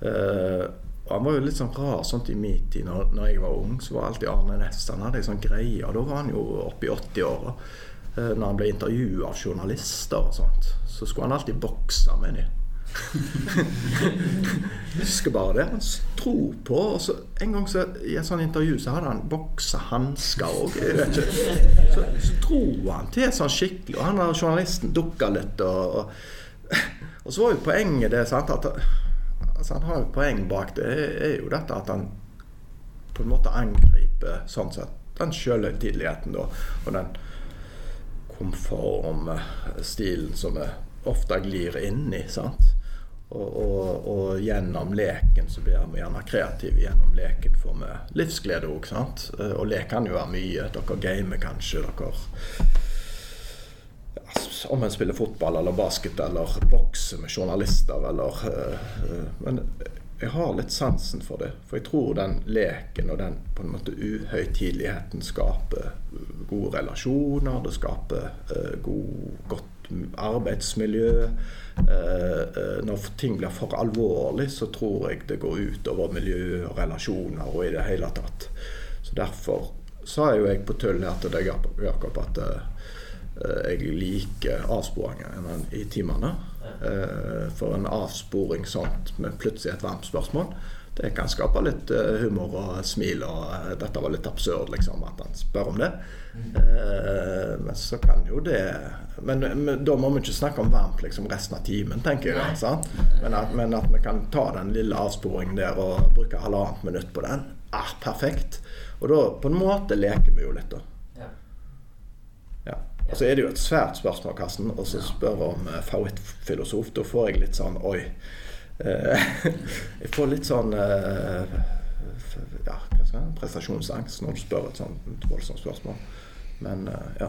Eh, og han var jo litt sånn rar sånt i min tid. Når, når jeg var ung, så var alltid Arne Næss Han hadde ei sånn greie. og Da var han jo oppe i 80-åra. Eh, når han ble intervjua av journalister og sånt, så skulle han alltid bokse med dem. [LAUGHS] husker bare det. Han tro på og så En gang så, i et sånt intervju så hadde han boksehansker òg. Så, så dro han til sånn skikkelig, og han der journalisten dukka litt. Og, og, og så var jo poenget det sant, at altså Han har jo poeng bak det, er jo dette at han på en måte angriper sånn sett den sjølhøytideligheten og den konforme stilen som vi ofte glir inn i. sant? Og, og, og gjennom leken så blir vi gjerne kreative. Gjennom leken får vi livsglede òg. Og lek kan jo være mye. Dere gamer kanskje. dere Om en spiller fotball eller basket eller bokser med journalister eller øh, Men jeg har litt sansen for det. For jeg tror den leken og den på en måte uhøytideligheten skaper gode relasjoner, det skaper uh, god, godt arbeidsmiljø. Eh, eh, når ting blir for alvorlig, så tror jeg det går ut over miljø og relasjoner og i det hele tatt. Så derfor sa jo jeg på tull her til deg, Jakob, at eh, jeg liker avsporingene i timene. Eh, for en avsporing sånt med plutselig et varmt spørsmål, det kan skape litt eh, humor og smil. Og eh, dette var litt absurd, liksom, at han spør om det. Mm. men så kan jo det men, men, da må vi ikke snakke om varmt liksom, resten av timen, tenker jeg. Sant? Men, at, men at vi kan ta den lille avsporingen der og bruke halvannet minutt på den. Ah, perfekt. Og da på en måte leker vi jo litt, da. Og så er det jo et svært spørsmål, Karsten, og så spør om uh, favorittfilosof. Da får jeg litt sånn Oi. Uh, [LAUGHS] jeg får litt sånn uh, ja, hva skal jeg, prestasjonsangst når du spør et sånt voldsomt spørsmål. Men ja.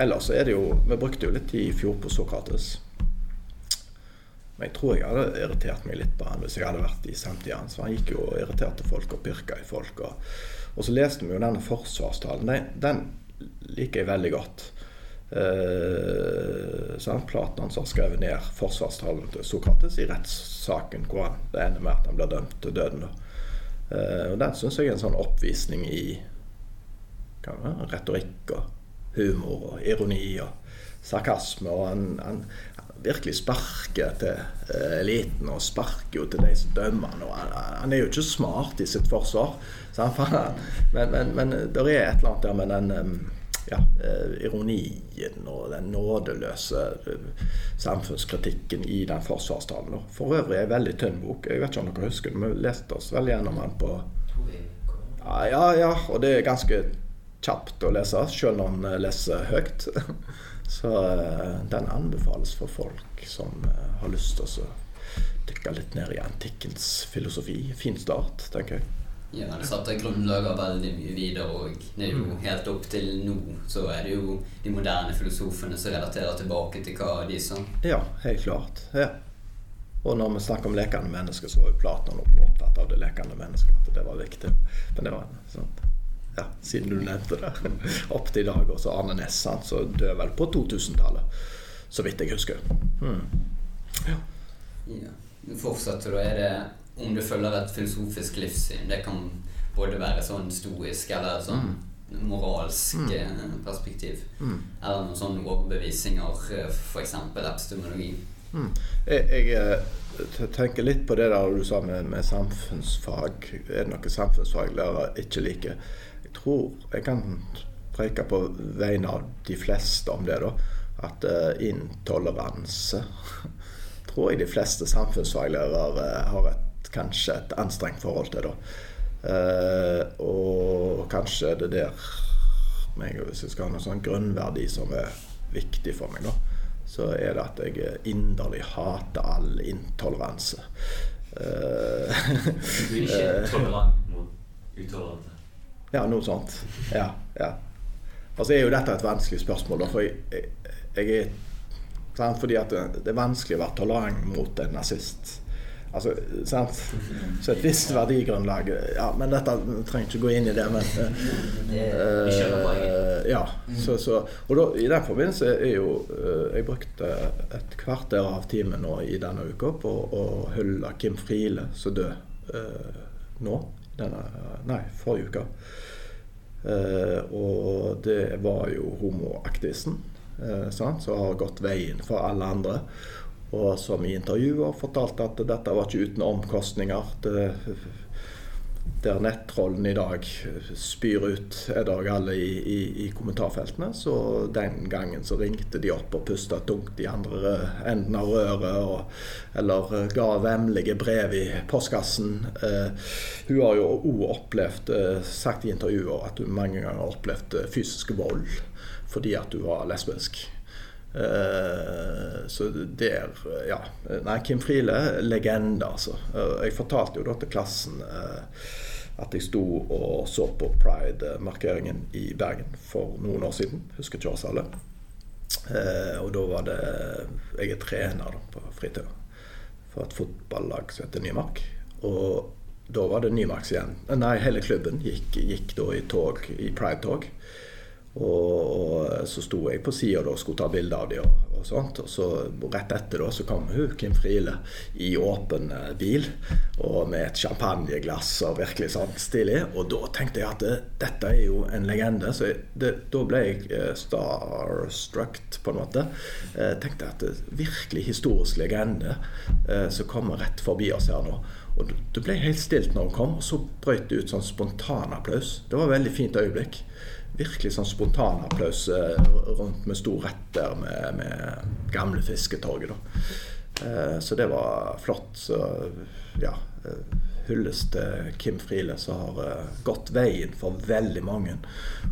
Ellers er det jo Vi brukte jo litt tid i fjor på Sokrates. Men jeg tror jeg hadde irritert meg litt på han hvis jeg hadde vært i samtida hans. Han gikk jo og irriterte folk og pirka i folk. Og, og så leste vi jo denne forsvarstalen. Den, den liker jeg veldig godt. Eh, sant? Platon som har skrevet ned forsvarstalen til Sokrates i rettssaken hvor han, det ender med at han blir dømt til døden. Eh, og Den syns jeg er en sånn oppvisning i retorikk og humor og ironi og sarkasme. Og han, han virkelig sparker til eh, eliten og sparker jo til de som dømmer han. Han, er jo ikke smart i sitt forsvar, [LAUGHS] men, men, men det er et eller annet der med den ja, eh, ironien og den nådeløse eh, samfunnskritikken i den forsvarstalen. For øvrig er en veldig tynn bok. Jeg vet ikke om dere husker den, vi leste oss vel gjennom den på ja, ja, ja, og det er ganske kjapt å lese, selv om man leser høyt. [LAUGHS] Så eh, den anbefales for folk som har lyst til å dykke litt ned i antikkens filosofi. Fin start, tenker jeg. Ja, det satte grunnlaget veldig mye videre. Og det er jo mm. helt opp til nå så er det jo de moderne filosofene som relaterer tilbake til hva de sa. Ja, helt klart. Ja. Og når vi snakker om lekende mennesker, så var jo Platon opptatt av det lekende mennesket. At det var viktig. Men det var sånn ja, siden du nevnte det. [LAUGHS] Opp til i dag. Og så Arne Næss, så døde vel på 2000-tallet. Så vidt jeg husker. Mm. Ja. ja. Fortsatt, da er det om du følger et filosofisk livssyn. Det kan både være sånn stoisk eller sånn mm. moralsk mm. Perspektiv. Mm. Eller noen sånne overbevisninger, eh, f.eks. epistemologi. Mm. Jeg, jeg, eh, tenker litt på det der du sa med, med samfunnsfag. Er det noe samfunnsfaglærere ikke liker? Tror jeg kan preke på vegne av de fleste om det, da. At uh, intoleranse [LAUGHS] tror jeg de fleste samfunnsfaglærere har et kanskje et anstrengt forhold til. da. Uh, og kanskje det der meg, Hvis jeg skal ha noen sånn grunnverdi som er viktig for meg, da, så er det at jeg inderlig hater all intoleranse. Uh, du er ikke [LAUGHS] tolerant mot utolerante? Ja, noe sånt. Ja. ja. Altså er jo dette et vanskelig spørsmål, da, for jeg, jeg, er sant, Fordi at det er vanskelig å være tolerant mot en nazist. Altså, sant? Så et visst verdigrunnlag Ja, men dette trenger ikke gå inn i det, men uh, Ja. Så, så, og da, i den forbindelse er jo uh, Jeg brukte et kvarter av timen nå i denne uka på å hylle Kim Friele, som døde uh, nå. Denne, nei, forrige uke. og det var jo homoaktivisten som har gått veien for alle andre og som i intervjuer fortalte at dette var ikke uten omkostninger. Det, der nettrollen i dag spyr ut er dag alle i, i, i, kommentarfeltene. Så den gangen så ringte de opp og pusta tungt i andre enden av røret. Og, eller ga vemmelige brev i postkassen. Eh, hun har jo òg opplevd, eh, sagt i intervjuer, at hun mange ganger har opplevd eh, fysisk vold fordi at hun var lesbisk. Eh, så der Ja. Nei, Kim Friele, legende, altså. Eh, jeg fortalte jo da til klassen eh, at jeg sto og så på Pride-markeringen i Bergen for noen år siden. Husker ikke alle og da var det Jeg er trener da, på fritida for et fotballag som heter Nymark. Og da var det Nymarks igjen. Nei, hele klubben gikk, gikk da i tog, i Pride-tog. Og, og så sto jeg på sida og skulle ta bilde av dem. Og, og sånt, og så rett etter da så kom hun, Kim Friele i åpen eh, bil og med et champagneglass og virkelig sånn stilig. Og da tenkte jeg at det, dette er jo en legende. Så jeg, det, da ble jeg eh, starstruck på en måte. Jeg tenkte at det virkelig historisk legende eh, som kommer rett forbi oss her nå. Og det ble helt stilt når hun kom, og så brøt det ut sånn spontan applaus. Det var et veldig fint øyeblikk virkelig sånn spontan applaus rundt med stor rett der med, med gamle Fisketorget. Eh, så det var flott. Så ja, eh, hyllest til Kim Friele, som har gått veien for veldig mange.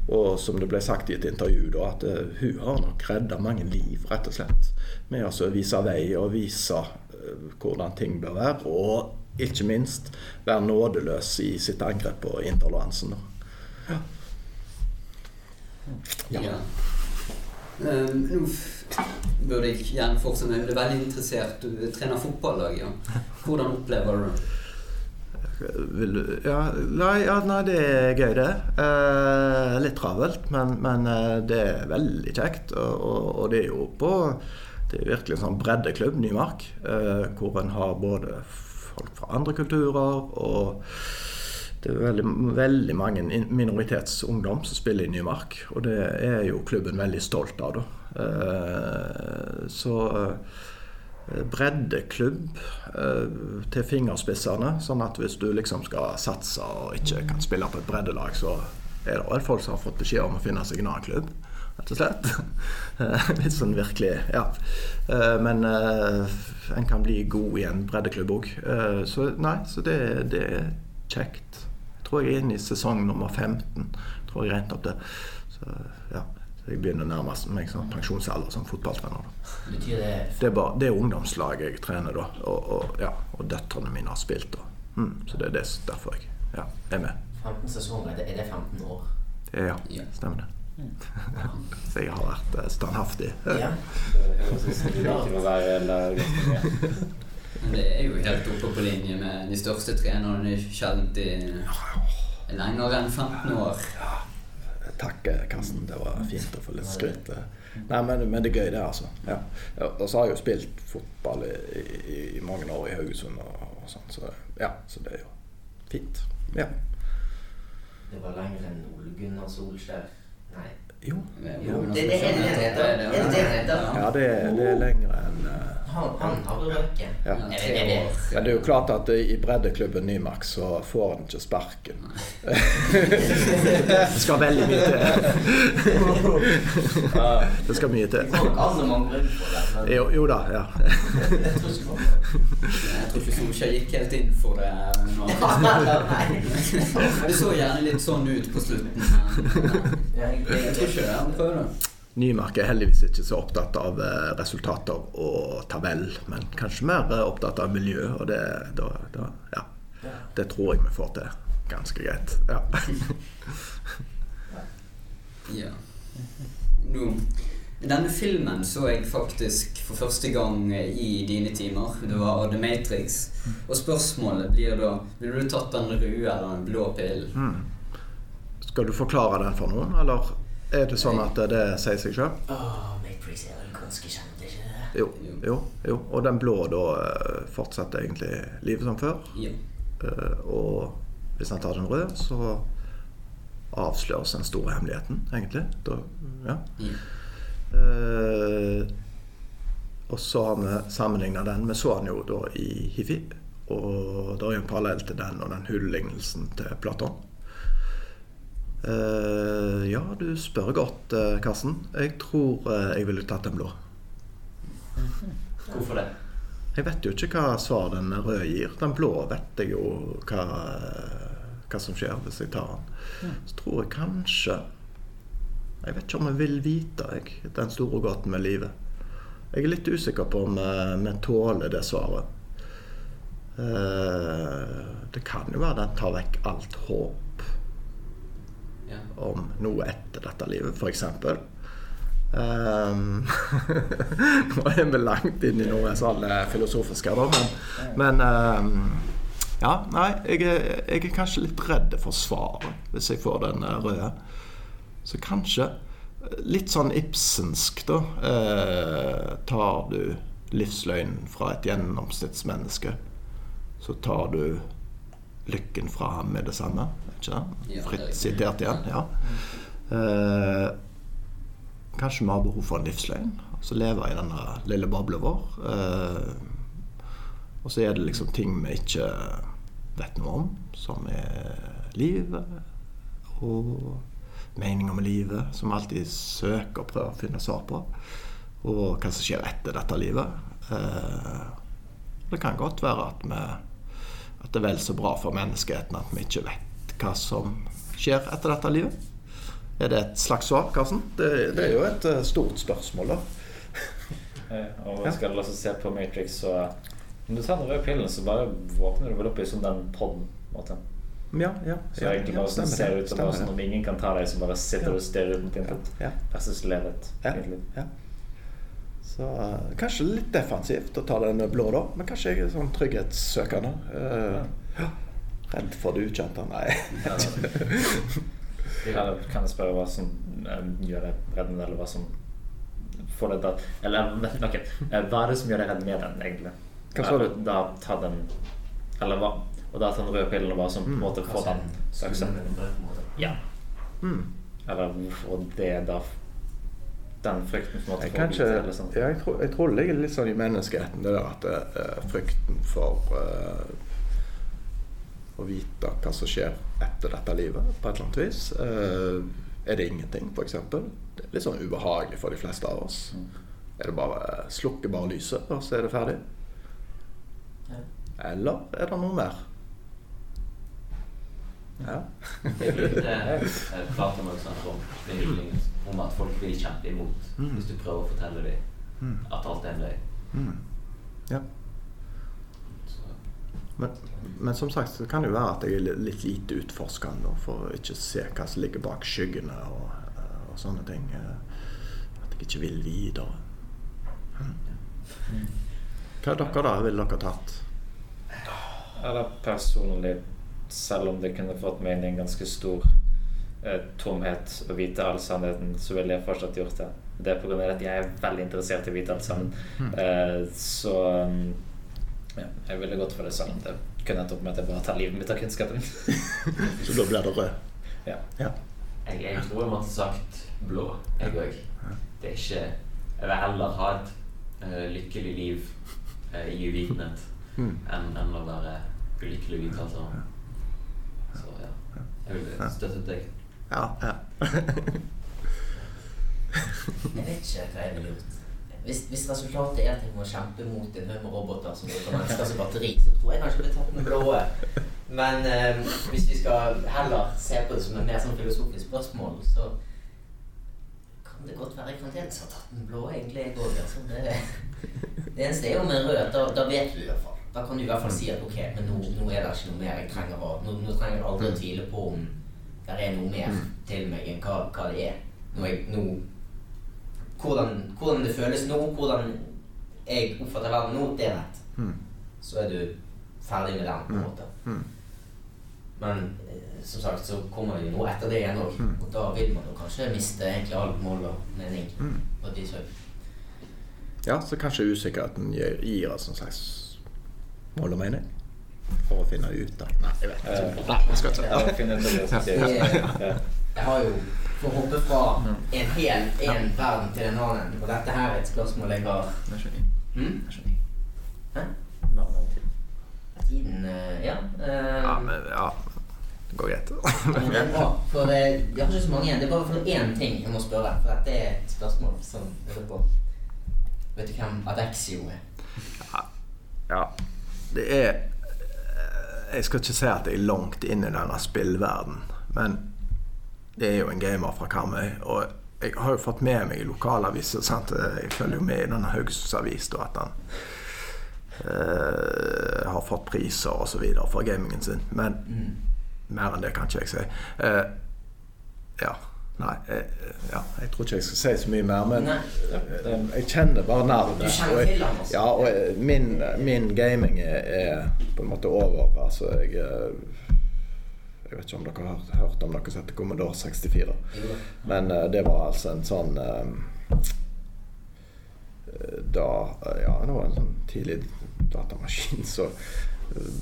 Og som det ble sagt i et intervju, da, at hun har nok redda mange liv, rett og slett. Med å vise vei og vise hvordan ting bør være. Og ikke minst være nådeløs i sitt angrep på interlansen. Ja. Ja. Um, nå burde jeg gjerne fortsette med Du er veldig interessert. Du trener fotballag. Ja. Hvordan opplever du det? Ja, nei, ja, nei, det er gøy, det. Eh, litt travelt, men, men, eh, det er veldig kjekt. Og, og, og, det er jo på Det er virkelig en sånn breddeklubb, Nymark, eh, hvor en har både folk fra andre kulturer og det er veldig, veldig mange minoritetsungdom som spiller i Nymark, og det er jo klubben veldig stolt av. da. Eh, så eh, breddeklubb eh, til fingerspissene, sånn at hvis du liksom skal satse og ikke kan spille på et breddelag, så er det vel folk som har fått beskjed om å finne seg en annen klubb. Rett og slett. [LAUGHS] Litt sånn virkelig Ja. Men en kan bli god i en breddeklubb òg. Så nei, så det, det er kjekt tror jeg er inne i sesong nummer 15. tror jeg opp det. Så, ja. Så jeg begynner nærmest meg som pensjonsalder som fotballtrener. Betyr det Det er, bare, det er ungdomslaget jeg trener, da. Og, og, ja, og døtrene mine har spilt. Da. Mm, så det er det, derfor jeg ja, er med. 15 sesonger, er det 15 år? Ja, stemmer det. [LAUGHS] Så jeg har vært eh, standhaftig. Ja. [LAUGHS] Men det er jo helt oppe på linje med de største trenerne sjelden i lenger enn 15 år. Ja. Takk, Karsten. Det var fint å få litt skryt. Nei, men, men, det er gøy, det, altså. Ja. Og så har jeg jo spilt fotball i, i, i mange år i Haugesund og, og sånn, så ja, så det er jo fint. Ja. Det var lenger enn Ole Gunnar Solskjær? Nei. Jo. jo. Det, det, er det? Ja, det, det er lengre enn uh, han, han har røket. Ja. ja. det er jo klart at i breddeklubben Nymark så får han ikke sparken. [LAUGHS] det skal veldig mye til. [LAUGHS] det skal mye til. Jo, jo da, ja. Jeg tror ikke Solskjær gikk helt inn for det. [LAUGHS] Det så gjerne litt sånn ut på slutten. Jeg tror ikke det. Han prøver. Nymark er heldigvis ikke så opptatt av eh, resultater og tabell, men kanskje mer eh, opptatt av miljø, og det, da, da, ja. det tror jeg vi får til ganske greit. Ja. [LAUGHS] ja. Nå, denne filmen så jeg faktisk for første gang i dine timer. Det var The Matrix. Og spørsmålet blir da Ville du tatt den røde eller den blå pillen? Mm. Skal du forklare den for noen, eller? Er det sånn at det sier seg sjøl? Oh, Matrix er vel ganske kjent, ikke det? Jo, jo, jo. Og den blå da eh, fortsetter egentlig livet som før. Ja. Uh, og hvis han tar den røde, så avsløres den store hemmeligheten, egentlig. Da, ja. ja. Uh, og så har vi sammenligna den. Vi så den jo da i Hifi. Og det er en parallell til den og den hulllignelsen til Platon. Uh, ja, du spør godt, uh, Karsten. Jeg tror uh, jeg ville tatt den blå. Hvorfor det? Jeg vet jo ikke hva svar den røde gir. Den blå vet jeg jo hva, hva som skjer hvis jeg tar den. Så tror jeg kanskje Jeg vet ikke om jeg vil vite jeg, den store gåten med livet. Jeg er litt usikker på om vi tåler det svaret. det kan jo være den tar vekk alt håp om noe etter dette livet, f.eks. Um, nå er vi langt inn i noe sånn eh, filosofisk her, men, men um, ja, nei, jeg er, jeg er, kanskje litt redd for svaret hvis jeg får den røde. Så kanskje litt sånn Ibsensk, da. Eh, tar du livsløgnen fra et gjennomsnittsmenneske, så tar du lykken fra ham med det samme. Ikke? Det Fritt sitert igjen. ja. Eh, kanskje vi har behov for en livsløgn. Altså leve i denne lille bobla vår. Eh, og så er det liksom ting vi ikke vet noe om, som er livet og meninga med livet, som vi alltid søker og prøver å finne svar på. Og hva som skjer etter dette livet. Eh, det kan godt være at, vi, at det er vel så bra for menneskeheten at vi ikke vet hva som skjer etter dette livet. Er det et slags svar, Karsten? Det, det er jo et eh, stort spørsmål, da. Eh, Og skal la oss se på Matrix, så Når du tar den røde pillen, så bare våkner du vel opp i som den podden. Måten. Ja, ja. Så ja, egentlig ja, bare sånn stemmer ser det, ut som sånn om ingen kan ta deg, så bare sitter du og stirrer ut mot intet. Ja, Versus leve et ja, eget liv. Så eh, kanskje litt defensivt å ta den blå, da. Men kanskje jeg er sånn trygghetssøkende. Uh, ja. Redd for det ukjente. Nei. Eller kan jeg spørre hva som eh, gjør deg redd eller hva som får deg da Eller ok, eh, hva er det som gjør deg redd med den, egentlig? Hva sa du? Eh, Da ta den Eller hva? Og da ta den røde pillen og hva som på en Mm. måte får den Skumle brød, på en måte. Ja. Mm. Eller hvorfor det da Den frykten måte Jeg, kanskje, bite, sånn. ja, jeg, tror, jeg tror det ligger litt sånn i menneskeheten, det der at uh, frykten for uh, å vite hva som skjer etter dette livet, på et eller annet vis. Uh, er det ingenting, f.eks.? Det er litt sånn ubehagelig for de fleste av oss. Mm. Er det bare slukke bare lyset, og så er det ferdig? Ja. Eller er det noe mer? Ja. Det er [LAUGHS] litt eh, prater man snakker om det om at folk vil kjempe imot Mm. hvis du prøver å fortelle dem Mm. at alt er en løgn. Mm. ja. Men, men som sagt så kan det jo være at jeg er litt lite utforskende for å ikke se hva som ligger bak skyggene og, eh, og sånne ting. eh, At jeg ikke vil videre. Mm. Hva er dere da? Ville dere tatt? Eller personlig, selv om det kunne fått meg inn i en ganske stor tomhet å vite all sannheten, så ville jeg fortsatt gjort det. Det er av at jeg er veldig interessert i å vite alt sammen. Eh, så mm, ja, jeg ville gått for det selv om det kunne endt opp med at jeg bare tar livet mitt av kunnskapen. [LAUGHS] Så da blir det rød. [LAUGHS] ja. Ja. jeg, jeg tror jeg måtte sagt blå, jeg òg. Det er ikke Jeg vil heller ha et uh, lykkelig liv uh, i uvitenhet [LAUGHS] Mm. enn en å være ulykkelig uvitende. Altså. Så ja. Jeg ville støttet deg. Ja, ja. Jeg vet ikke hva jeg ville gjort. Hvis, hvis resultatet er at jeg må kjempe mot en haug med roboter som bruker mennesker som batteri, så tror jeg kanskje jeg ville tatt den blå. Men eh, hvis vi skal heller se på det som et mer sånn filosofisk spørsmål, så kan det godt være jeg fremdeles har tatt den blå, egentlig, jeg går, Altså. Det, det eneste er jo med rød. Da, da vet du i hvert fall. Da kan du i hvert fall si at ok, men nå, nå er det ikke noe mer jeg trenger å nå, nå trenger jeg aldri å tvile på om det er noe mer til meg enn hva, hva det er. Jeg, nå hvordan, hvordan det føles nå, hvordan jeg oppfatter verden nå, det vet. Mm. Så er du ferdig med den, på en måte. Mm. Men eh, som sagt så kommer det jo noe etter det igjen òg. Mm. Og da vil man jo kanskje miste egentlig all mål og mening. Mm. på et vis også. ja, så kanskje usikkerheten gir, gir oss en slags mål og mening. For å finne ut av Nei, jeg vet ikke. Nei, jeg skal ikke Jeg det. Ja. Jeg har jo for å hoppe fra en hel en verden til en annen, og dette her er et spørsmål jeg har hm? Hæ? Tiden eh, Ja. Uh, Ja, men ja. Det går greit. Det er bra, for eh, jeg har ikke så mange igjen. Det er bare for én ting jeg må spørre. For dette er et spørsmål som jeg lurer på. Vet du hvem Adexio er? Ja, det er Jeg skal ikke si at jeg er langt inn i denne spillverden, men det er jo en gamer fra Karmøy. Og jeg har jo fått med meg i lokalaviser sant? Jeg følger jo med i denne Haugesunds Avis da, at han eh, har fått priser videre for gamingen sin. Men Mm. mer enn det kan ikke jeg si. Eh, ja. Nei, jeg, ja, jeg tror ikke jeg skal si så mye mer, men Nei. eh, jeg kjenner bare navnet. Du kjenner og jeg-? Ja, og jeg, min, min gaming er, er på en måte over. Altså, jeg, eh, Jeg vet ikke om dere har hørt om noe som heter Commodore 64. Men eh, det var altså en sånn eh, Da Ja, det var en sånn tidlig datamaskin som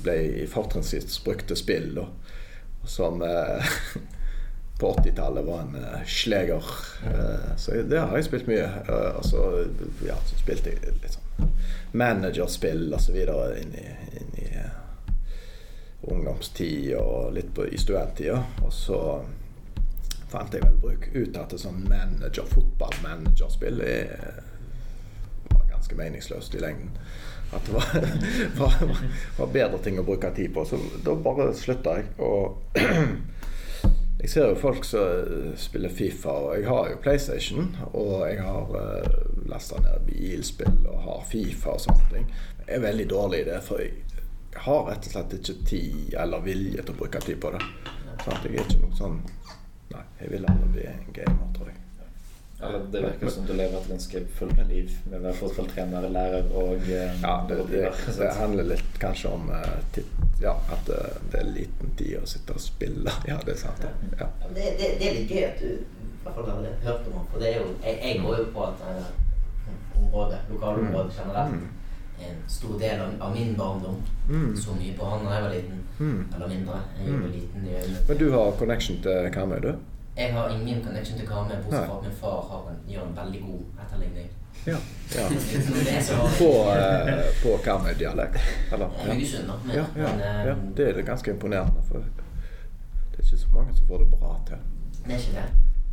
ble fortrinnsvis brukt til spill, da. Som eh, [LAUGHS] på 80-tallet var en uh, sleger. Uh, så det har jeg spilt mye. Uh, og så, ja, så spilte jeg litt sånn managerspill og så inn i, inn i eh, ungdomstid og litt på, i studenttida. Og så fant jeg vel bruk ut at sånn manager, fotballmanagerspill er- var ganske meningsløst i lengden. At det [LAUGHS] var, var, var bedre ting å bruke tid på. Så da bare slutta jeg. Og [CLEARS THROAT] jeg ser jo folk som spiller Fifa, og jeg har jo PlayStation. Og jeg har uh, lasta ned bilspill og har Fifa og sånne ting. Jeg er veldig dårlig i det, for jeg har rett og slett ikke tid eller vilje til å bruke tid på det. Sånn at jeg er ikke noe sånn Nei, jeg vil aldri bli en gamer, tror jeg. Eller det virker som du lever et ganske fullt liv med å være fotballtrener, lærer og eh, Ja, det, det, det handler litt kanskje om eh, tid, ja, at eh, det er liten tid å sitte og spille. [LAUGHS] Ja, det er sant. Ja. Ja, Det, det, det er litt gøy at du i hvert fall har hørt om det. For det er jo, jeg, jeg går jo på at eh, området, lokalområdet generelt Mm. er en stor del av, av min barndom. Mm. Så mye på han da jeg var liten. Mm. Eller mindre. Jeg var Mm. liten i. Men du har connection til Karmøy, du? Jeg har ingen connection til Karmøy, bortsett fra at min far har en, gjør en veldig god etterligning. Ja. ja. [LAUGHS] Det På, eh, på Karmøy-dialekt? Eller? Ja. Haugesund, da. Men, Ja, ja, men eh, ja. Det er ganske imponerende. For det er ikke så mange som får det bra til. det er ikke det.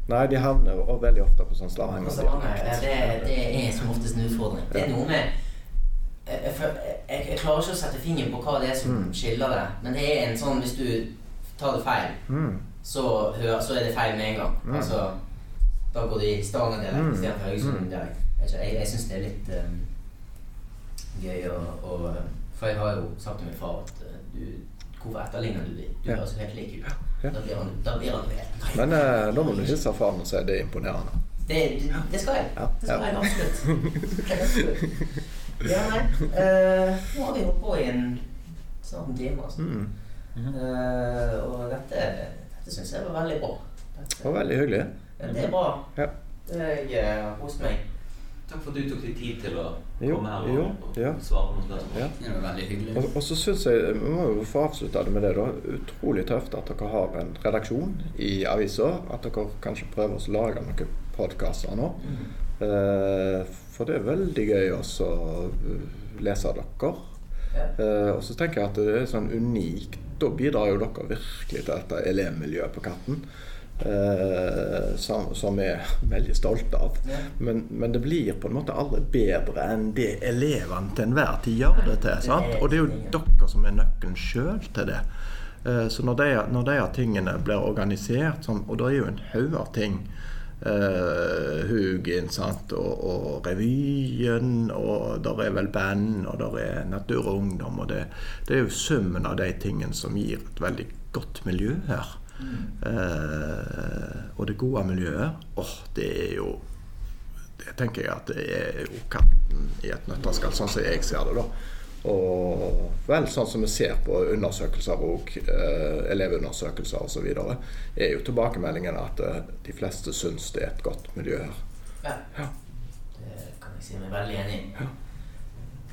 Nei, de havner og veldig ofte på sånn det, Stavanger-dialekt. det, det er som oftest en utfordring. Det er noe med jeg, jeg, jeg, jeg klarer ikke å sette fingeren på hva det er som Mm. skiller det. Men det er en sånn hvis du tar det feil, Mm. Så, hør, så er det feil med en gang. Mm. Altså, da går det i Stavanger-dialekt Mm. istedenfor Haugesund-dialekt. Jeg, jeg, jeg syns det er litt um, gøy å, å For jeg har jo sagt til min far at uh, du Hvorfor etterligner du dem? Du høres ja. helt lik ut. Ja. Da blir han da blir han helt Men eh, da må du hilse faren og si det er imponerende. Det, det skal jeg. Ja, Det skal ja. [LAUGHS] jeg absolutt. Det absolutt. Ja, nei. Uh, nå har vi holdt på i en snart en time. Altså. Mm. Uh, og dette, dette syns jeg var veldig bra. Det var veldig hyggelig. ja, det er bra. Ja. Jeg er har kost meg. Takk for at du tok deg tid til å Jo, komme her og, jo, og svare på noen spørsmål. Ja. Det var veldig hyggelig. Og, og så syns jeg Vi må jo få avslutta det med det, da. Utrolig tøft at dere har en redaksjon i avisa. At dere kanskje prøver å lage noen podkaster nå. Eh, for det er veldig gøy også å lese dere. Ja. Eh, og så tenker jeg at det er sånn unikt. Da bidrar jo dere virkelig til dette elevmiljøet på Katten. Eh, som, som vi er veldig stolte av. Ja. Men, men det blir på en måte aldri bedre enn det elevene til enhver tid gjør det til. Sant? Og det er jo dere som er nøkkelen sjøl til det. Eh, Så når de, når de tingene blir organisert, sånn, og det er jo en haug av ting eh, Hugin sant? Og, og revyen, og der er vel band, og der er Natur og Ungdom. og det, det er jo summen av de tingene som gir et veldig godt miljø her. Eh, og det gode miljøet, åh, det er jo Det tenker jeg at det er jo katten i et nøtteskall, sånn som jeg ser det, da. Og vel sånn som vi ser på undersøkelser og eh, elevundersøkelser osv., er jo tilbakemeldingen at eh, de fleste syns det er et godt miljø her. Ja. Ja. Det kan jeg si meg veldig enig i. Ja.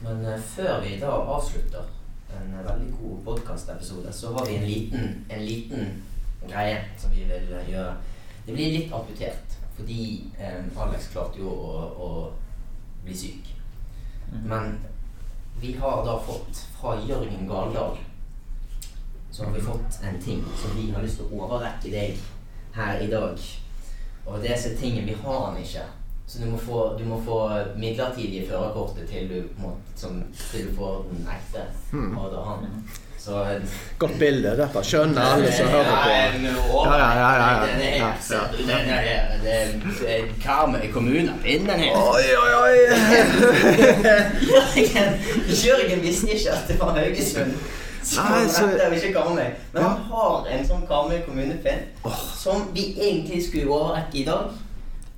Men eh, før vi da avslutter en eh, veldig god podkastepisode, så har vi en liten, en liten greie som vi vil eh, gjøre. Det blir litt amputert, fordi eh, Alex klarte jo å, å bli syk. Men vi har da fått fra Jørgen Galdal Så har vi fått en ting som vi har lyst til å overrekke deg her i dag. Og disse tingene vi har han ikke. Så du må få, du må få midlertidige førerkortet til du, må, som, til du får den ekte. Hmm. Og da han. Så Godt bilde. Dette skjønner alle som hører på. Ja, ja, ja, ja, ja. Den er, den det er Karmøy kommune. Finn den her. Oi, oi, oi! [LAUGHS] Jørgen, visste ikke at det var Haugesund. Så Nei, så- dette er ikke Karmøy. Men han har en sånn Karmøy kommunepinn som vi egentlig skulle overrekke i dag.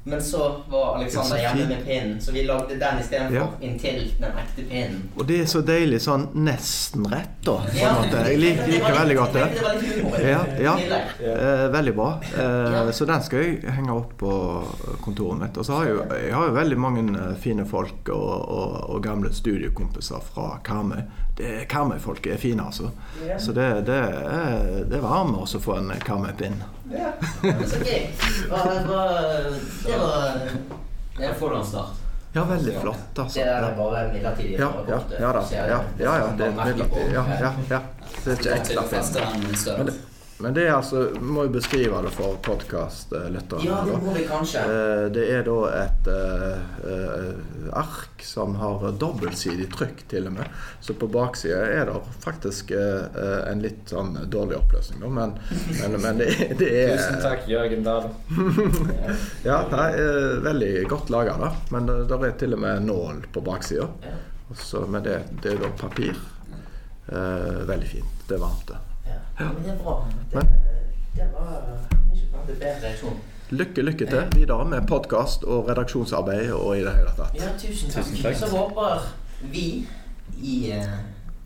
Men så var Alexander er så hjemme med pinnen, så vi lagde den istedenfor. Ja. Inntil den ekte pinnen. Og det er så deilig sånn nesten rett, da. På Ja. en måte. Jeg liker, liker veldig godt det. Det var litt humor. Ja, ja. Eh, veldig bra. Eh, Så den skal jeg henge opp på kontoret mitt. Og så har jeg, jo- jeg har jo veldig mange eh, fine folk og, og, og gamle studiekompiser fra Karmøy. Karmøy-folket er fine, altså. Så det, det, er, det varmer også å få en Karmøy-pinn. Ja, så gøy. Det var Det er en start. Ja, veldig flott, altså. Det er bare midlertidig. ja, ja, førerkortet. ja da. Ja, ja, ja, det er midlertidig. Ja, ja, ja. Det er ikke ekstra fint. Men det, er altså Må jo beskrive det for podkastlytterne. Ja, det må vi kanskje. Eh, Det er da et uh, ark som har dobbeltsidig trykk, til og med. Så på baksida er det faktisk uh, en litt sånn dårlig oppløsning, da. Men, men, men det, det er Tusen takk, Jørgen Dahl. [LAUGHS] Ja, nei, uh, veldig godt laga, da. Men det det er til og med nål på baksida. Men det, det er da papir. Eh, veldig fint. Det er varmt, det. Ja. Men det er bra. Det, det var ikke bare en bedre reaksjon. Lykke, lykke til videre med podkast og redaksjonsarbeid og i det hele tatt. Ja, tusen takk. Tusen takk. Så håper vi i eh,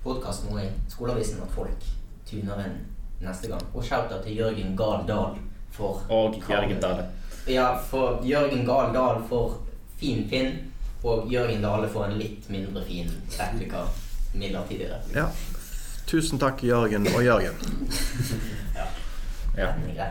podkasten og i Skoleavisen at folk tuner inn neste gang. Og shout-out til Jørgen Gahl Dahl for Og Jørgen Dale. Ja, for Jørgen Gahl Dahl for fin pinn, og Jørgen Dale for en litt mindre fin replika. Midlertidig replika. Ja. Tusen takk, Jørgen og Jørgen. [LAUGHS] ja. ja.